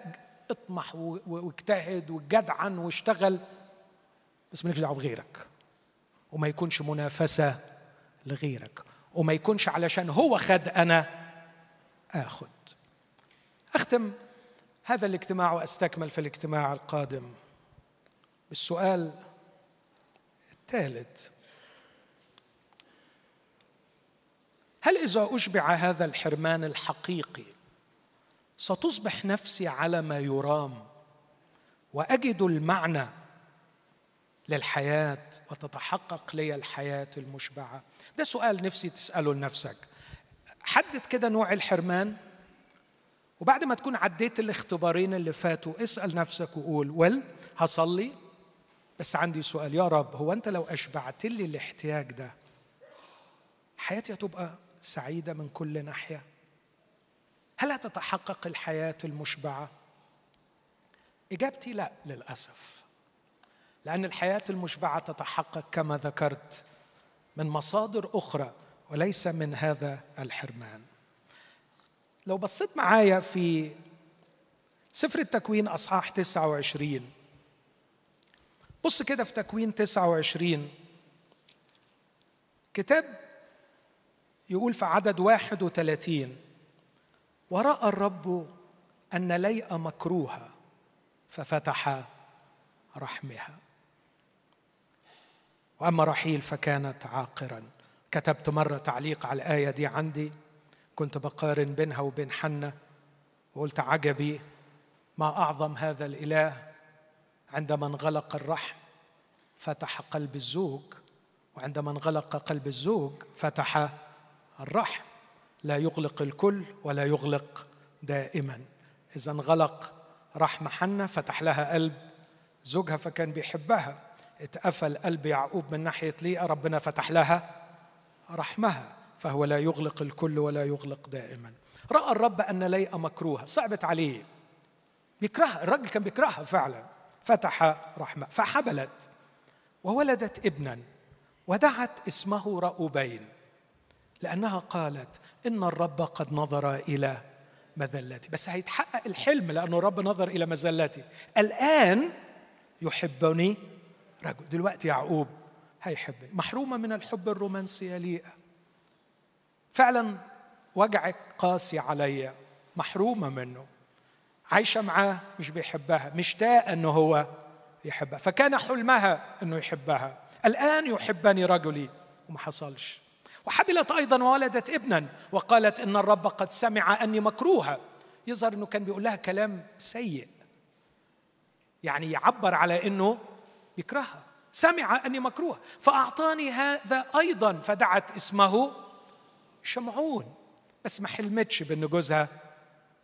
اطمح واجتهد وجدعا واشتغل بس مالكش دعوة بغيرك. وما يكونش منافسة لغيرك. وما يكونش علشان هو خد أنا آخد. أختم هذا الاجتماع وأستكمل في الاجتماع القادم بالسؤال الثالث. هل إذا أشبع هذا الحرمان الحقيقي ستصبح نفسي على ما يرام وأجد المعنى للحياة وتتحقق لي الحياة المشبعة؟ ده سؤال نفسي تسأله لنفسك. حدد كده نوع الحرمان وبعد ما تكون عديت الاختبارين اللي فاتوا اسأل نفسك وقول ول هصلي؟ بس عندي سؤال يا رب هو أنت لو أشبعت لي الاحتياج ده حياتي هتبقى سعيدة من كل ناحية. هل هتتحقق الحياة المشبعة؟ إجابتي لا للأسف. لأن الحياة المشبعة تتحقق كما ذكرت من مصادر أخرى وليس من هذا الحرمان. لو بصيت معايا في سفر التكوين أصحاح 29 بص كده في تكوين 29 كتاب يقول في عدد 31 ورأى الرب أن ليئة مكروهة ففتح رحمها. وأما رحيل فكانت عاقرا. كتبت مرة تعليق على الآية دي عندي كنت بقارن بينها وبين حنة وقلت عجبي ما أعظم هذا الإله عندما انغلق الرحم فتح قلب الزوج وعندما انغلق قلب الزوج فتح الرحم. لا يغلق الكل ولا يغلق دائما. إذا انغلق رحم حنة فتح لها قلب زوجها فكان بيحبها. اتقفل قلب يعقوب من ناحية ليئة ربنا فتح لها رحمها. فهو لا يغلق الكل ولا يغلق دائما. رأى الرب أن ليئة مكروهة صعبت عليه. بيكرهها الرجل كان بيكرهها فعلا. فتح رحمة فحبلت وولدت ابنا ودعت اسمه رأوبين لأنها قالت إن الرب قد نظر إلى مذلتي. بس هيتحقق الحلم لأنه الرب نظر إلى مذلتي. الآن يحبني رجل. دلوقتي يعقوب هيحبني. محرومة من الحب الرومانسي ليئة. فعلا وجعك قاسي عليا محرومة منه. عايشة معاه مش بيحبها. مشتاقة أنه هو يحبها. فكان حلمها أنه يحبها. الآن يحبني رجلي. وما حصلش. وحبلت أيضا وولدت ابنا وقالت إن الرب قد سمع أني مكروهة. يظهر أنه كان بيقول لها كلام سيء. يعني يعبر على أنه بيكرهها سمع أني مكروه فأعطاني هذا أيضا. فدعت اسمه شمعون. بس ما حلمتش بأن جوزها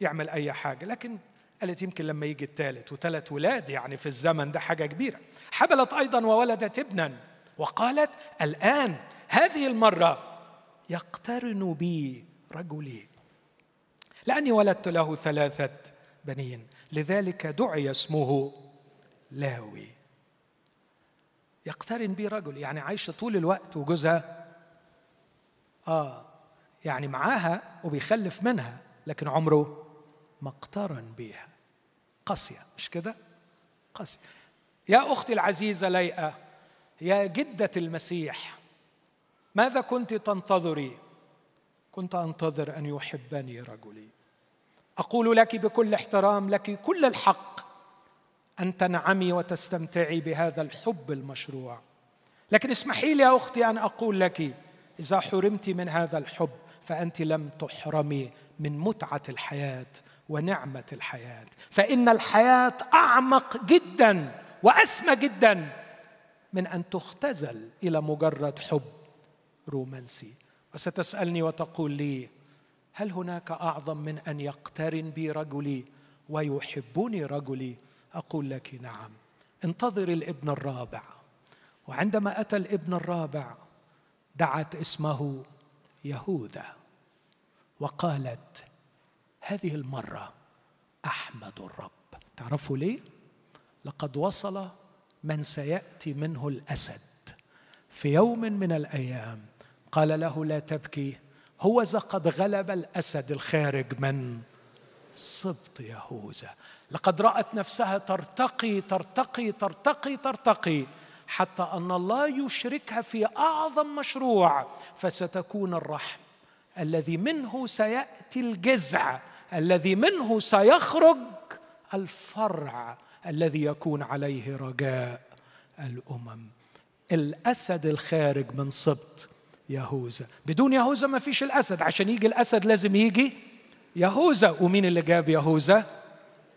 يعمل أي حاجة. لكن قالت يمكن لما يجي الثالث وثلاث ولاد يعني في الزمن ده حاجة كبيرة. حبلت أيضا وولدت ابنا وقالت الآن هذه المرة يقترن بي رجلي. لأني ولدت له ثلاثة بنين لذلك دعي اسمه لاوي. يقترن بي رجل يعني عايشة طول الوقت وجوزها آه يعني معاها وبيخلف منها لكن عمره ما اقترن بيها. قاسية مش كده؟ قاسية. يا أختي العزيزة ليئة يا جدة المسيح ماذا كنت تنتظري؟ كنت أنتظر أن يحبني رجلي. أقول لك بكل احترام لك كل الحق أن تنعمي وتستمتعي بهذا الحب المشروع. لكن اسمحي لي يا أختي أن أقول لك إذا حرمت من هذا الحب فأنت لم تحرمي من متعة الحياة ونعمة الحياة. فإن الحياة أعمق جدا وأسمى جدا من أن تختزل إلى مجرد حب. رومانسي. وستسألني وتقول لي هل هناك أعظم من أن يقترن بي رجلي ويحبني رجلي؟ أقول لك نعم. انتظر الابن الرابع. وعندما أتى الابن الرابع دعت اسمه يهوذا وقالت هذه المرة أحمد الرب. تعرفوا ليه؟ لقد وصل من سيأتي منه الأسد في يوم من الأيام قال له لا تبكي. هو قد غلب الأسد الخارج من سبط يهوذا. لقد رأت نفسها ترتقي ترتقي ترتقي ترتقي حتى أن الله يشركها في أعظم مشروع فستكون الرحم. الذي منه سيأتي الجذع الذي منه سيخرج الفرع الذي يكون عليه رجاء الأمم. الأسد الخارج من سبط يهوذا. بدون يهوذا ما فيش الأسد. عشان يجي الأسد لازم يجي يهوذا. ومين اللي جاب يهوذا؟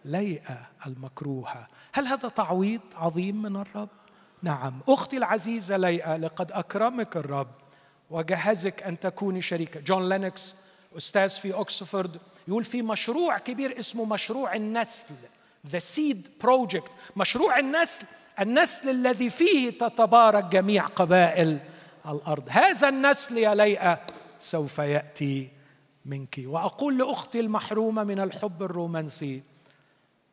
ليئة المكروهة. هل هذا تعويض عظيم من الرب؟ نعم. أختي العزيزة ليئة لقد أكرمك الرب. وجهزك أن تكوني شريكة. جون لينوكس أستاذ في اوكسفورد يقول في مشروع كبير اسمه مشروع النسل. The seed project مشروع النسل. النسل الذي فيه تتبارك جميع قبائل. الأرض. هذا النسل يا ليئة سوف يأتي منك. وأقول لأختي المحرومة من الحب الرومانسي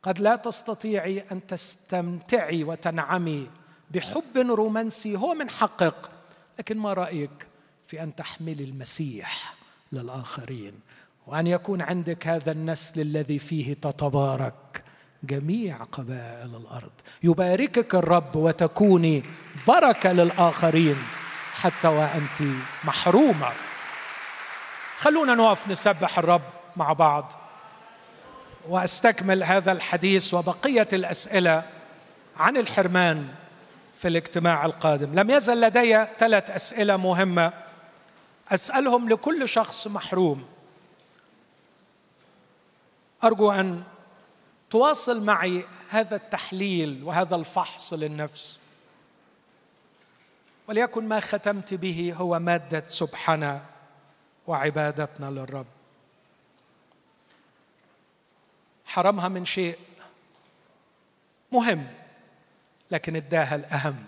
قد لا تستطيعي أن تستمتعي وتنعمي بحب رومانسي هو من حقك لكن ما رأيك في أن تحملي المسيح للآخرين؟ وأن يكون عندك هذا النسل الذي فيه تتبارك جميع قبائل الأرض. يباركك الرب وتكوني بركة للآخرين. حتى وأنت محرومة. خلونا نقف نسبح الرب مع بعض. وأستكمل هذا الحديث وبقية الأسئلة عن الحرمان في الاجتماع القادم. لم يزل لدي ثلاث أسئلة مهمة. أسألهم لكل شخص محروم. أرجو أن تواصل معي هذا التحليل وهذا الفحص للنفس. وليكن ما ختمت به هو مادة سبحنا وعبادتنا للرب. حرمها من شيء مهم لكن اداها الأهم.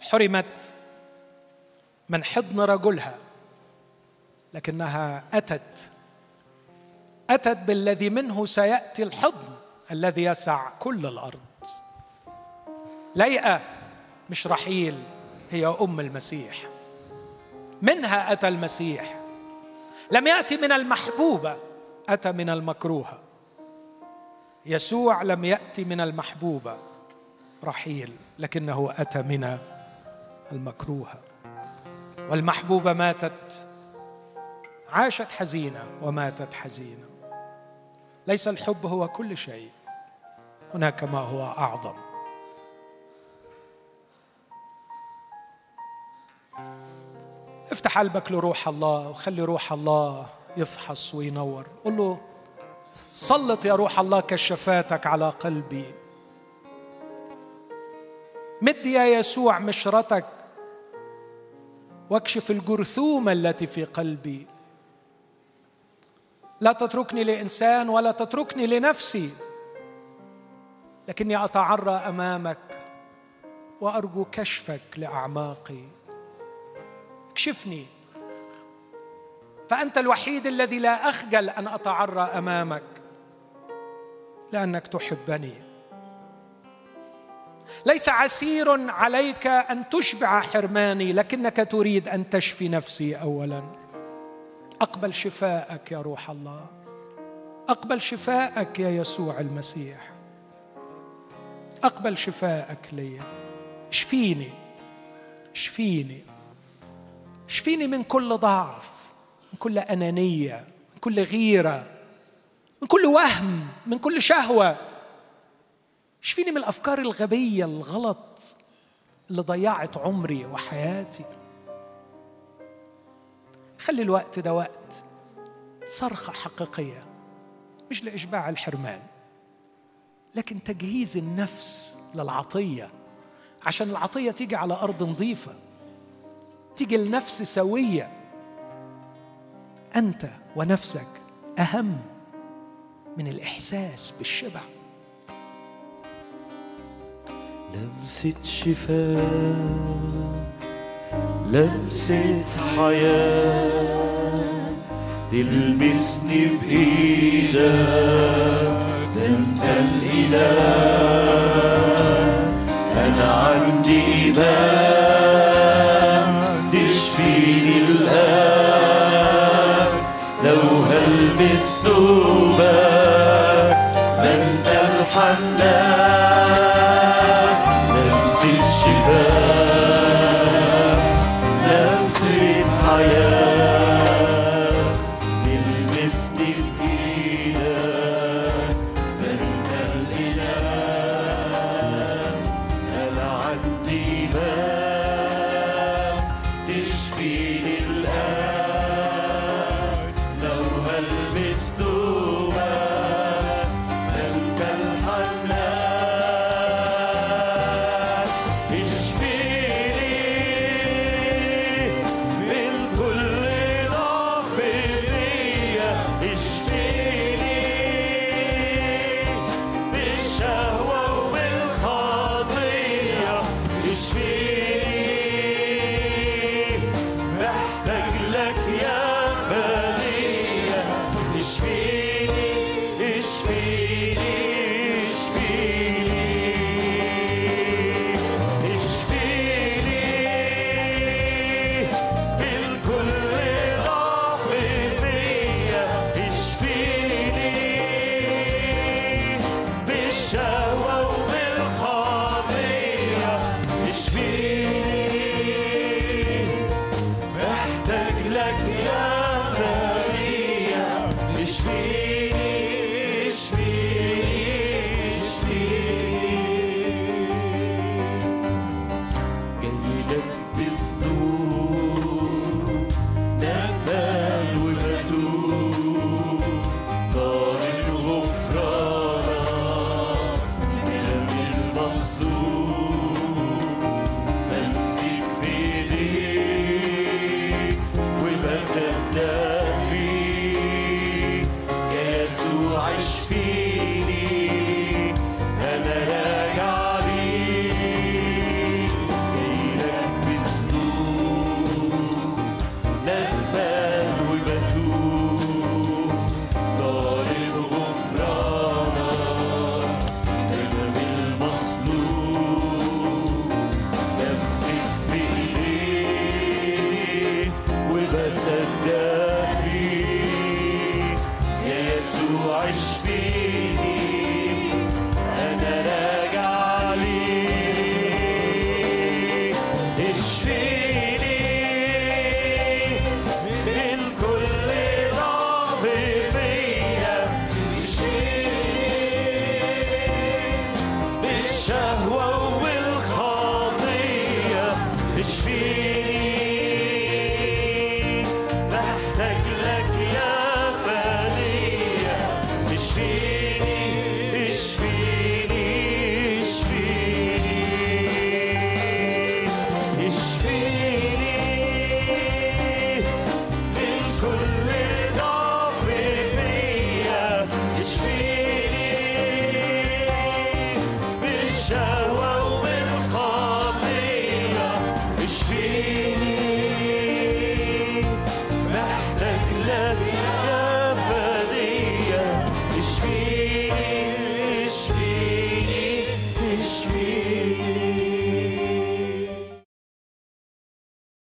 حرمت من حضن رجلها لكنها أتت أتت بالذي منه سيأتي الحضن الذي يسع كل الأرض. ليئة مش رحيل هي أم المسيح. منها أتى المسيح. لم يأتي من المحبوبة أتى من المكروهه يسوع لم يأتي من المحبوبة رحيل لكنه أتى من المكروهه والمحبوبة ماتت عاشت حزينة وماتت حزينة. ليس الحب هو كل شيء هناك ما هو أعظم. افتح قلبك لروح الله وخلي روح الله يفحص وينور. قل له سلط يا روح الله كشفاتك على قلبي. مد يا يسوع مشرتك واكشف الجرثومة التي في قلبي. لا تتركني لإنسان ولا تتركني لنفسي لكني أتعرى أمامك وأرجو كشفك لأعماقي. اكشفني فأنت الوحيد الذي لا أخجل أن أتعرى أمامك لأنك تحبني. ليس عسير عليك أن تشبع حرماني لكنك تريد أن تشفي نفسي اولا. أقبل شفاءك يا روح الله. أقبل شفاءك يا يسوع المسيح. أقبل شفاءك لي. اشفيني. اشفيني. اشفيني من كل ضعف من كل أنانية من كل غيرة من كل وهم من كل شهوة. اشفيني من الأفكار الغبية الغلط اللي ضيعت عمري وحياتي. خلي الوقت ده وقت صرخة حقيقية مش لإشباع الحرمان لكن تجهيز النفس للعطية عشان العطية تيجي على أرض نظيفة. تيجي النفس سوية. أنت ونفسك أهم من الإحساس بالشبع. لمسة شفاء لمسة حياة تلمسني بإيدك. ده أنت الإله أنا عندي إيمان cabeça.